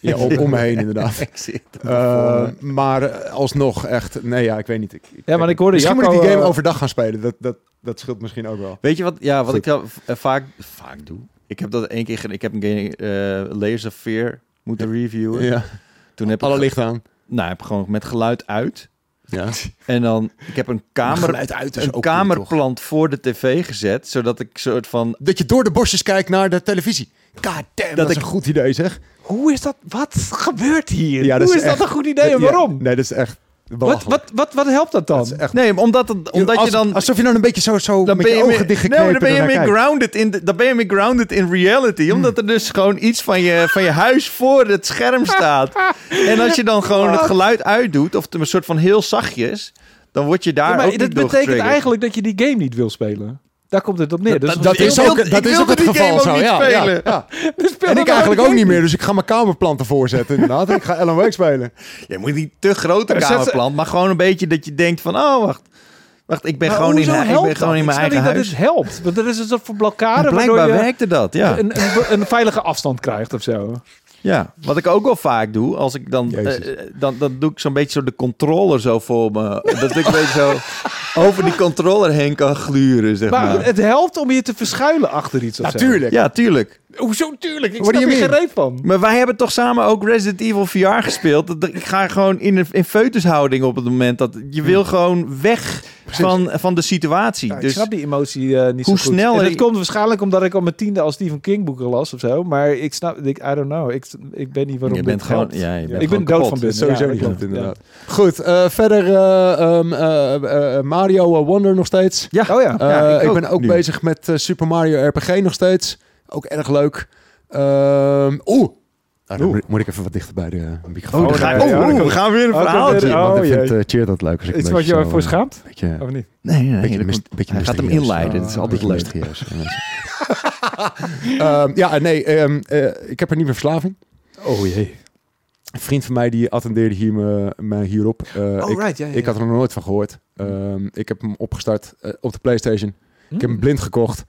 Ja, [LAUGHS] om, om me heen inderdaad. [LAUGHS] ik zie het uh, maar uh, alsnog echt, nee ja, ik weet niet. Ik, ik ja, maar ik hoorde Misschien Jacco, moet ik die game overdag gaan spelen. Dat, dat, dat scheelt misschien ook wel. Weet je wat, ja, wat Goed. ik vaak, vaak doe? Ik heb dat één keer gedaan. Ik heb een game, Layers of Fear moeten reviewen. Ja. Toen heb Alle licht aan. Nou, heb gewoon met geluid uit Ja. En dan, ik heb een kamer, uit een kamerplant voor de tv gezet, zodat ik soort van... Dat je door de bosjes kijkt naar de televisie. God damn, dat, dat is een goed idee zeg. Hoe is dat? Wat gebeurt hier? Ja, Hoe is, dat een goed idee en waarom? nee, dat is echt... Wat, wat, wat, wat helpt dat dan? echt... Nee, omdat, het, omdat je dan... Alsof je dan een beetje zo, zo dan met ben je, ogen dichtgeknepen nee, dan ben je meer grounded in, dan ben je meer grounded in reality. Hmm. Omdat er dus gewoon iets van je, van je huis voor het scherm staat. en als je dan gewoon het geluid uitdoet, of een soort van heel zachtjes... dan word je daar ja, maar ook Dat betekent eigenlijk dat je die game niet wil spelen. Daar komt het op neer. Dus dat, is ook, dat is ook het geval zo. Ja, ja, ja. [LAUGHS] En ik eigenlijk ook niet meer. Dus ik ga mijn kamerplanten voorzetten inderdaad. ik ga Ellen Wake spelen. Je moet niet te grote kamerplant, maar gewoon een beetje dat je denkt van... Oh, wacht. Wacht, ik ben gewoon in, ik ben gewoon in mijn eigen huis. dat het helpt. Want er is een soort van blokkade. blijkbaar werkte dat, ja. Een, een, een, veilige afstand krijgt of zo. Ja, wat ik ook wel vaak doe, als ik dan, uh, dan, dan doe ik zo'n beetje zo de controller zo voor me. Dat ik beetje zo [LAUGHS] over die controller heen kan gluren, zeg maar. maar. het helpt om je te verschuilen achter iets of Natuurlijk. Ja, tuurlijk. Hoezo tuurlijk? Ik snap je geen van. Maar wij hebben toch samen ook Resident Evil VR gespeeld. Ik ga gewoon in een in foetushouding op het moment dat... Je wil gewoon weg van, van de situatie. Ja, ik dus snap die emotie uh, niet hoe zo goed. snel... En dat komt waarschijnlijk omdat ik al mijn tiende als Stephen King boeken las of zo. Maar ik snap... Ik, I don't know. Ik, ik weet niet waarom je bent gewoon, ja, je bent Ik ben dood van binnen. Sowieso niet klopt, inderdaad. Goed, uh, verder uh, um, Mario Wonder nog steeds. Ja, oh ja. ik, ik ben ook bezig met Super Mario RPG nog steeds. Ook erg leuk. Um, Oeh, nou, moet ik even wat dichter bij de microfoon. Oh, ga, oh, we gaan weer een verhaaltje. Oh, want ik vind uh, Cheer dat leuk. Als ik Iets wat je voor schaamt? Beetje, of niet? Nee, nee. Beetje, hij gaat hem inleiden. Het is altijd leuk. um, [LAUGHS] ja, nee. Um, uh, ik heb een nieuwe verslaving. Oh jee. Een vriend van mij die attendeerde hier me, me hierop. Uh, oh, ik, right, ja, ja. ik had er nog nooit van gehoord. Um, ik heb hem opgestart uh, op de PlayStation. Ik heb hem hmm. blind gekocht.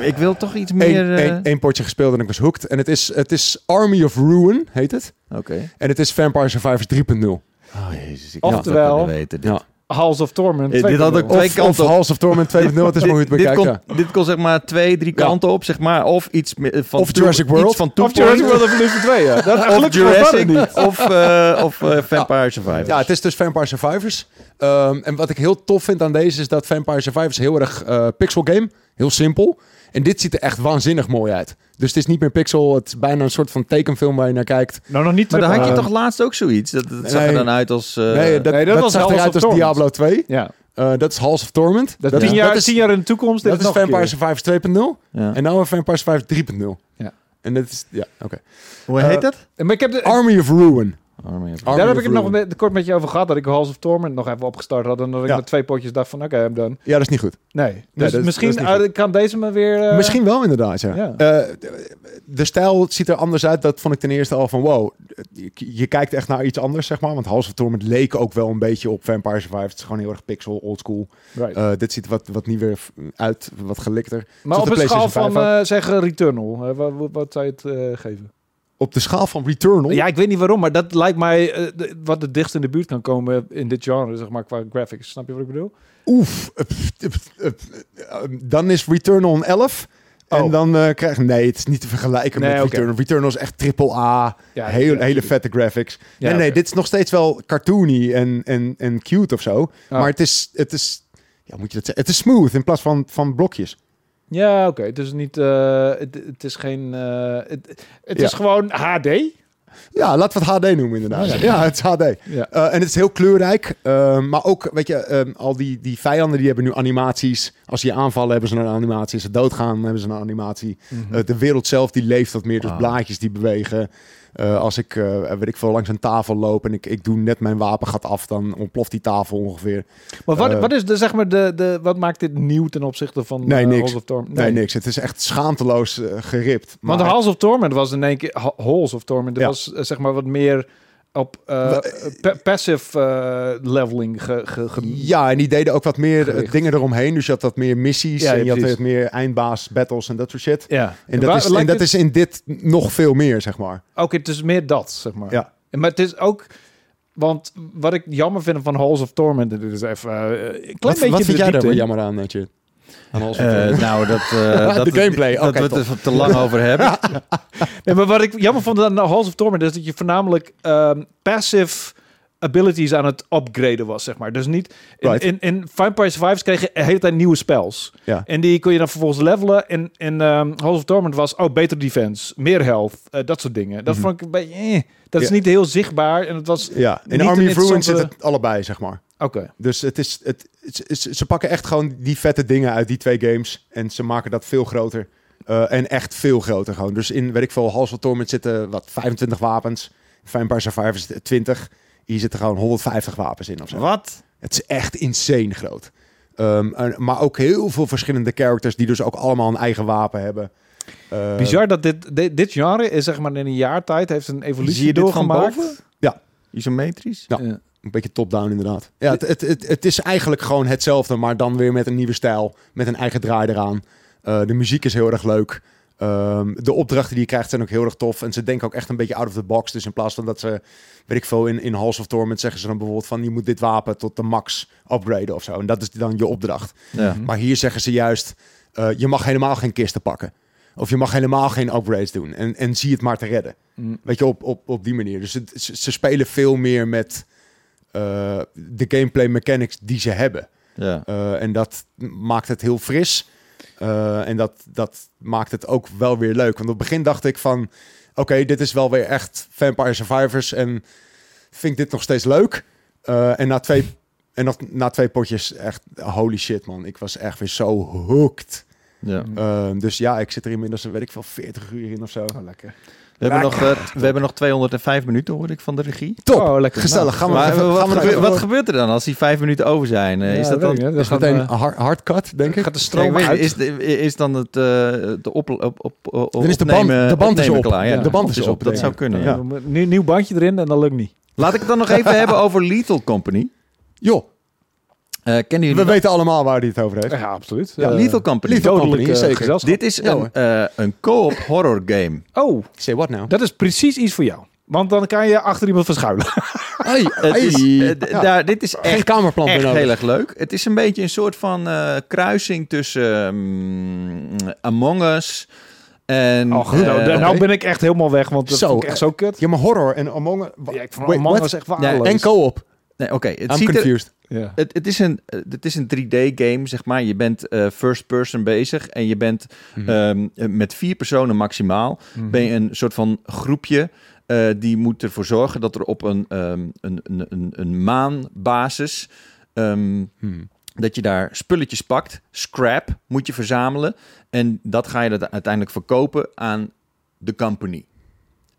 Ik wil toch iets meer... Eén uh... potje gespeeld en ik was hooked. En het is, het is Army of Ruin, heet het. Oké. En het is Vampire Survivors 3.0. Oh jezus, ik Oftewel, weten, dit. Ja. House of Torment. dit had ook twee kanten of House of Torment 2.0, het is maar hoe het bekijkt. Dit, kon, zeg maar twee, drie kanten op, zeg maar. Of iets van... Of Jurassic World. van of Jurassic World Evolution 2, ja. Dat, [LAUGHS] of Jurassic, niet. of, of Vampire Survivors. Ja, het is dus Vampire Survivors. Um, en wat ik heel tof vind aan deze is dat Vampire Survivors heel erg pixel game. Heel simpel. En dit ziet er echt waanzinnig mooi uit. Dus het is niet meer pixel, het is bijna een soort van tekenfilm waar je naar kijkt. Nou, nog niet. Maar dan had je toch laatst ook zoiets? Dat, dat zag er dan uit als... Uh... Nee, dat, nee, dat, dat was zag eruit als Diablo 2. Ja. Uh, dat is Halls of Torment. Dat, dat, tien, jaar, dat is, tien jaar in de toekomst. Dat is Vampire Survivors 2.0. Ja. En nu Vampire Survivors 3.0. Ja. En dat is... Ja, oké. Okay. Hoe heet uh, dat? Maar ik heb de, Army of Ruin. Army of Daar heb ik het nog een kort met je over gehad. Dat ik Halls of Torment nog even opgestart had. En dat ik ja. met twee potjes dacht van oké, okay, I'm done. Ja, dat is niet goed. Nee. Dus nee, misschien uh, kan deze me weer... Uh... Misschien wel inderdaad, ja. ja. Uh, de stijl ziet er anders uit. Dat vond ik ten eerste al van wow. Je, je kijkt echt naar iets anders, zeg maar. Want Halls of Torment leek ook wel een beetje op Vampire Survivors. Het is gewoon heel erg pixel, oldschool. Right. dit ziet wat, wat nieuwer uit, wat gelikter. Maar op een schaal van zeggen Returnal. wat, wat zou je het geven? Op de schaal van Returnal. Ja, ik weet niet waarom, maar dat lijkt mij uh, wat het dichtst in de buurt kan komen in dit genre, zeg maar, qua graphics. Snap je wat ik bedoel? Oef, dan is Returnal een 11. En oh. dan uh, krijg nee, het is niet te vergelijken met Returnal. Returnal is echt triple A, ja, hele, hele vette graphics. Ja, nee, nee, dit is nog steeds wel cartoony en, en, en cute of zo. Oh. Maar het is, het is, ja, moet je dat zeggen? Het is smooth in plaats van, van blokjes. Ja, oké. Het is niet. Uh, het, het, is geen. Uh, het, het is gewoon HD. Ja, laten we het HD noemen inderdaad. Ja, het is HD. Ja. Uh, en het is heel kleurrijk. maar ook, weet je, al die, die vijanden die hebben nu animaties. Als ze je aanvallen hebben ze een animatie. Als ze doodgaan hebben ze een animatie. Mm -hmm. de wereld zelf die leeft wat meer. Dus ah. blaadjes die bewegen. Uh, als ik, uh, weet ik veel, langs een tafel loop en ik, ik doe net mijn wapengat af, dan ontploft die tafel ongeveer. Maar wat, uh, wat is de, zeg maar, de, de, wat maakt dit nieuw ten opzichte van nee, niks. of Torment? Nee. nee. niks. Het is echt schaamteloos geript. Maar Want de Halls of Torment was in één keer, Halls of Torment, dat ja. was zeg maar wat meer op uh, passive uh, leveling ge, ge, Ja, en die deden ook wat meer dingen eromheen. Dus je had wat meer missies ja, en je had meer eindbaas battles en dat soort shit. Ja. En dat, is, en dat is in dit nog veel meer, zeg maar. Oké, okay, het is meer dat, zeg maar. Ja. Maar het is ook... Want wat ik jammer vind van Halls of Torment, dit is even uh, een klein wat, beetje Wat vind jij daar jammer aan, Netje? Uh, nou, dat, [LAUGHS] uh, dat, de gameplay. Dat we het er te lang over hebben. [LAUGHS] nee, maar wat ik jammer vond aan Halls of Torment is dat je voornamelijk um, passive abilities aan het upgraden was, zeg maar. Dus niet... In, in, in Vampire Survivors kreeg je de hele tijd nieuwe spells. Ja. En die kon je dan vervolgens levelen. En in um, Halls of Torment was, oh, beter defense, meer health, uh, dat soort dingen. Dat mm vond ik een beetje... Eh, dat is niet heel zichtbaar. En het was ja, in Army of Ruin zit het allebei, zeg maar. Oké. Dus het is, het, ze pakken echt gewoon die vette dingen uit die twee games. En ze maken dat veel groter. Uh, en echt veel groter gewoon. Dus in, weet ik veel, Halls of Torment zitten wat 25 wapens. Vampire Survivors 20. Hier zitten gewoon 150 wapens in of zo. Wat? Het is echt insane groot. Um, maar ook heel veel verschillende characters die dus ook allemaal een eigen wapen hebben. Uh, Bizar dat dit, dit, dit, genre is zeg maar in een jaar tijd heeft een evolutie Zie je doorgemaakt. Van boven? Ja. Isometrisch? Ja. ja. Een beetje top-down inderdaad. Ja, het, het, het, het, is eigenlijk gewoon hetzelfde, maar dan weer met een nieuwe stijl. Met een eigen draai eraan. Uh, de muziek is heel erg leuk. Um, de opdrachten die je krijgt zijn ook heel erg tof. En ze denken ook echt een beetje out of the box. Dus in plaats van dat ze, weet ik veel, in, in Halls of Torment zeggen ze dan bijvoorbeeld van... je moet dit wapen tot de max upgraden of zo. En dat is dan je opdracht. Ja. Maar hier zeggen ze juist, uh, je mag helemaal geen kisten pakken. Of je mag helemaal geen upgrades doen. En, en zie het maar te redden. Mm. Weet je, op, op, op die manier. Dus het, ze, spelen veel meer met de gameplay mechanics die ze hebben. Ja. Uh, en dat maakt het heel fris. Uh, en dat, dat maakt het ook wel weer leuk. Want op het begin dacht ik van... Oké, dit is wel weer echt Vampire Survivors. En vind ik dit nog steeds leuk. en na twee, en nog, na twee potjes echt... Holy shit, man. Ik was echt weer zo hooked. Ja. Uh, dus ja, ik zit er inmiddels, weet ik veel, 40 uur in of zo. Oh, lekker. We hebben, nog, uh, we hebben nog 205 minuten, hoor ik, van de regie. Top, oh, lekker. gezellig. Gaan we, maar, even, wat, gaan we wat gebeurt er dan als die vijf minuten over zijn? Uh, ja, is dat dan dat is meteen een hard, hard cut, denk ik? Gaat de stroom uit? Is, is dan het uh, de op, op, op, op dan is de band, de band is op. Klaar, ja. De band is op. Dat zou kunnen. Nieuw bandje erin en dat lukt niet. Laat ik het dan nog even [LAUGHS] hebben over Lethal Company. Joh. Uh, kennen jullie We weten allemaal waar hij het over heeft. Ja, absoluut. Ja, uh, Lethal Company. Lethal Company, uh, zeker. Dit is een, uh, een co-op horror game. Oh. Say what now? Dat is precies iets voor jou. Want dan kan je achter iemand verschuilen. Hey, [LAUGHS] hey. Is, ja. daar, dit is echt, Geen kamerplan echt heel erg leuk. Het is een beetje een soort van kruising tussen um, Among Us... En, goed, nou, nou ben ik echt helemaal weg, want dat zo, ik echt zo kut. Ja, maar horror en Among Us... Ja, ik vond Among Us echt waardeloos. en co-op. Nee, oké. Okay. I'm confused. Er, ja. het, het, is een, het is een 3D-game, zeg maar. Je bent uh, first person bezig en je bent mm -hmm. um, met vier personen maximaal. Mm -hmm. Ben je een soort van groepje uh, die moet ervoor zorgen dat er op een, um, een, een, een, een maanbasis... Um, hmm. Dat je daar spulletjes pakt. Scrap moet je verzamelen. En dat ga je dat uiteindelijk verkopen aan de company.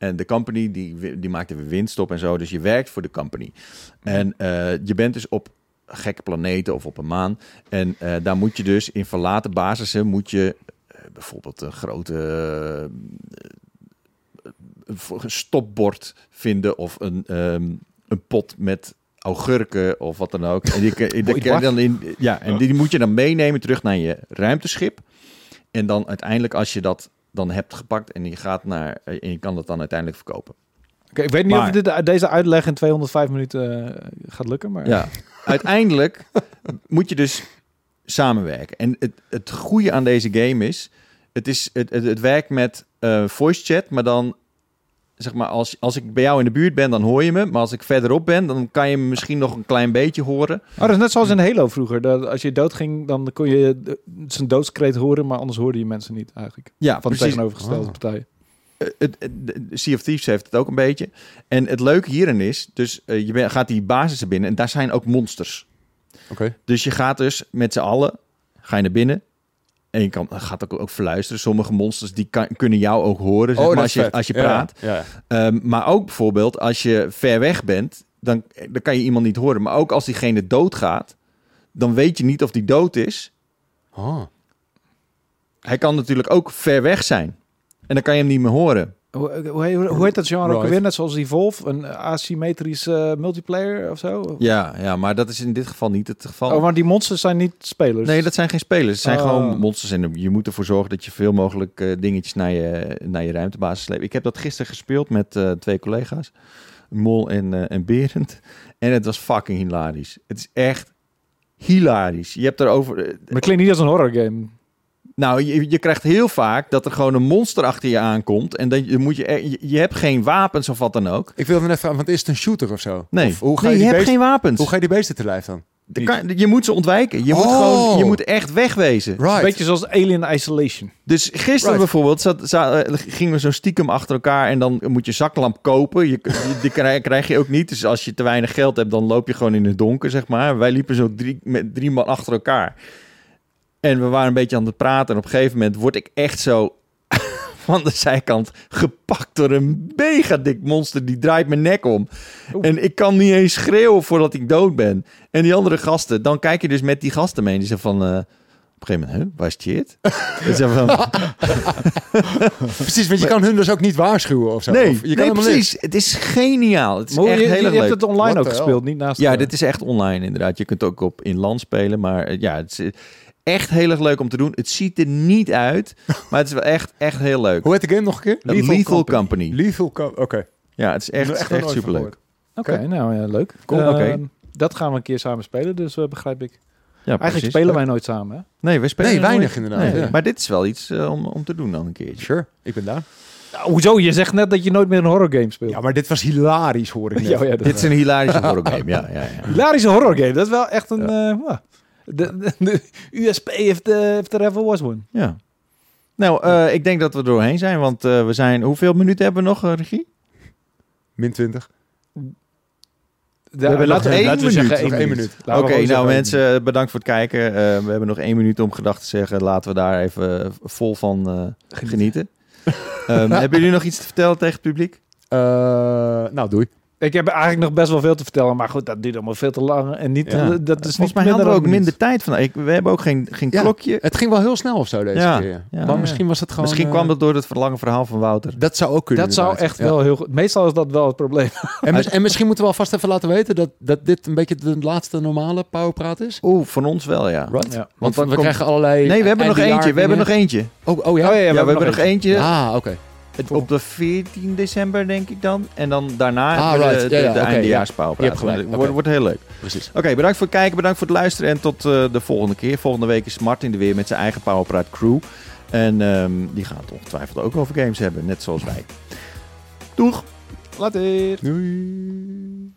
En de company die, die maakt weer winst op en zo. Dus je werkt voor de company. En uh, je bent dus op gekke planeten of op een maan. En uh, daar moet je dus in verlaten basissen moet je uh, bijvoorbeeld een grote stopbord vinden of een, um, een pot met augurken of wat dan ook. En die, [LAUGHS] die, die dan in, ja, en die moet je dan meenemen terug naar je ruimteschip. En dan uiteindelijk als je dat dan hebt gepakt en je gaat naar en je kan dat dan uiteindelijk verkopen. Oké, okay, ik weet niet maar, of dit, deze uitleg in 205 minuten uh, gaat lukken, maar ja, uiteindelijk [LAUGHS] moet je dus samenwerken. En het, het goede aan deze game is, het is het, het, het werkt met uh, voice chat, maar dan zeg maar, als, als ik bij jou in de buurt ben, dan hoor je me. Maar als ik verderop ben, dan kan je me misschien nog een klein beetje horen. Oh, dat is net zoals in Halo vroeger. Dat als je doodging, dan kon je zijn doodskreet horen, maar anders hoorde je mensen niet eigenlijk. Ja, van precies. de tegenovergestelde oh. partij. Uh, het, sea of Thieves heeft het ook een beetje. En het leuke hierin is, dus uh, je gaat die basissen binnen en daar zijn ook monsters. Oké. Okay. Dus je gaat dus met z'n allen, ga je naar binnen en je kan, gaat ook, ook fluisteren. Sommige monsters die kan, kunnen jou ook horen zeg oh, maar, als, je, als je praat. Ja, ja. Um, maar ook bijvoorbeeld als je ver weg bent, dan, dan kan je iemand niet horen. Maar ook als diegene doodgaat, dan weet je niet of die dood is. Oh. Hij kan natuurlijk ook ver weg zijn. En dan kan je hem niet meer horen. Hoe, hoe, hoe heet dat genre right. ook weer? Net zoals Evolve, een asymmetrische uh, multiplayer of zo? Ja, ja, maar dat is in dit geval niet het geval. Oh, maar die monsters zijn niet spelers? Nee, dat zijn geen spelers. Het zijn oh. gewoon monsters en je moet ervoor zorgen dat je veel mogelijk uh, dingetjes naar je, naar je ruimtebasis sleept. Ik heb dat gisteren gespeeld met uh, twee collega's, Mol en, en Berend. En het was fucking hilarisch. Het is echt hilarisch. Je hebt erover... maar het klinkt niet als een horror game. Nou, je, je, krijgt heel vaak dat er gewoon een monster achter je aankomt. En dan je, moet je, je, je hebt geen wapens of wat dan ook. Ik wil net vragen, want is het een shooter of zo? Nee, of, hoe ga je, nee, je hebt geen wapens. Hoe ga je die beesten te lijf dan? je moet ze ontwijken. Je moet gewoon, je moet echt wegwezen. Right. Beetje zoals Alien Isolation. Dus gisteren bijvoorbeeld zat, zat, eh, gingen we zo stiekem achter elkaar en dan moet je zaklamp kopen. Je, die krijg, krijg, je ook niet. Dus als je te weinig geld hebt, dan loop je gewoon in het donker, zeg maar. Wij liepen zo drie, met drie man achter elkaar. En we waren een beetje aan het praten. En op een gegeven moment word ik echt zo [LAUGHS] van de zijkant gepakt door een mega dik monster. Die draait mijn nek om. En ik kan niet eens schreeuwen voordat ik dood ben. En die andere gasten, dan kijk je dus met die gasten mee. En die zeggen van... Uh, op een gegeven moment, huh, waar is shit? [LAUGHS] van... precies, want je kan hun dus ook niet waarschuwen of zo. Nee, je kan precies. Het is geniaal. Het is maar echt je, heel je, je hebt het online ook gespeeld, niet naast... Ja, dit is echt online inderdaad. Je kunt ook op in land spelen, maar eh, ja, het is, echt heel erg leuk om te doen. Het ziet er niet uit, [LAUGHS] maar het is wel echt, echt heel leuk. Hoe heet de game nog een keer? Lethal, Lethal Company. Lethal Company, oké. Ja, het is echt, echt, echt superleuk. Oké, nou ja, leuk. Cool, oké. Ehm, dat gaan we een keer samen spelen, dus uh, begrijp ik. Ja, Eigenlijk spelen wij nooit samen, hè? Nee, we spelen nee, weinig inderdaad. Nee, Maar dit is wel iets uh, om, om te doen dan een keertje. Sure, ik ben daar. Nou, hoezo? Je zegt net dat je nooit meer een horror game speelt. Ja, maar dit was hilarisch, hoor ik [LAUGHS] net. ja, ja, dit is een hilarische [LAUGHS] horror game, ja, ja, ja. Hilarische horror game, dat is wel echt een... Uh, de, de, USP heeft er ever was one. Ja. Nou, uh, ik denk dat we er doorheen zijn, want uh, we zijn... Hoeveel minuten hebben we nog, uh, regie? Min 20. we hebben nog één minuut. Zeggen, één minuut. Oké, okay, nou mensen, bedankt voor het kijken. we hebben nog één minuut om gedachten te zeggen. Laten we daar even vol van genieten. um, [LAUGHS] hebben jullie nog iets te vertellen tegen het publiek? nou, doei. Ik heb eigenlijk nog best wel veel te vertellen, maar goed, dat duurt allemaal veel te lang. En niet, ja. dat is Volgens mij hadden we ook minder tijd van. Ik, we hebben ook geen, geen ja, klokje. Het ging wel heel snel of zo deze ja. keer. maar misschien was het gewoon... Misschien kwam dat door het verlangen verhaal van Wouter. Dat zou ook kunnen. Dat zou echt wel heel goed... Meestal is dat wel het probleem. [LAUGHS] En, en, misschien moeten we alvast even laten weten dat, dat dit een beetje de laatste normale powerpraat is. Oeh, van ons wel, ja. Right. Want, Want we krijgen allerlei... Nee, we hebben nog eentje. We hebben nog eentje. Oh, oh ja? Oh, ja, we, hebben nog eentje. Ah, oké. Op de 14 december, denk ik dan. En dan daarna ah, right. de, de, ja, ja, de okay, eindejaarspaal. Ja. Wordt, okay. wordt heel leuk. Precies. Oké, bedankt voor het kijken, bedankt voor het luisteren. En tot uh, de volgende keer. Volgende week is Martin er weer met zijn eigen Powerpraat crew. En um, die gaat ongetwijfeld ook over games hebben, net zoals wij. Doeg! Later! Doei!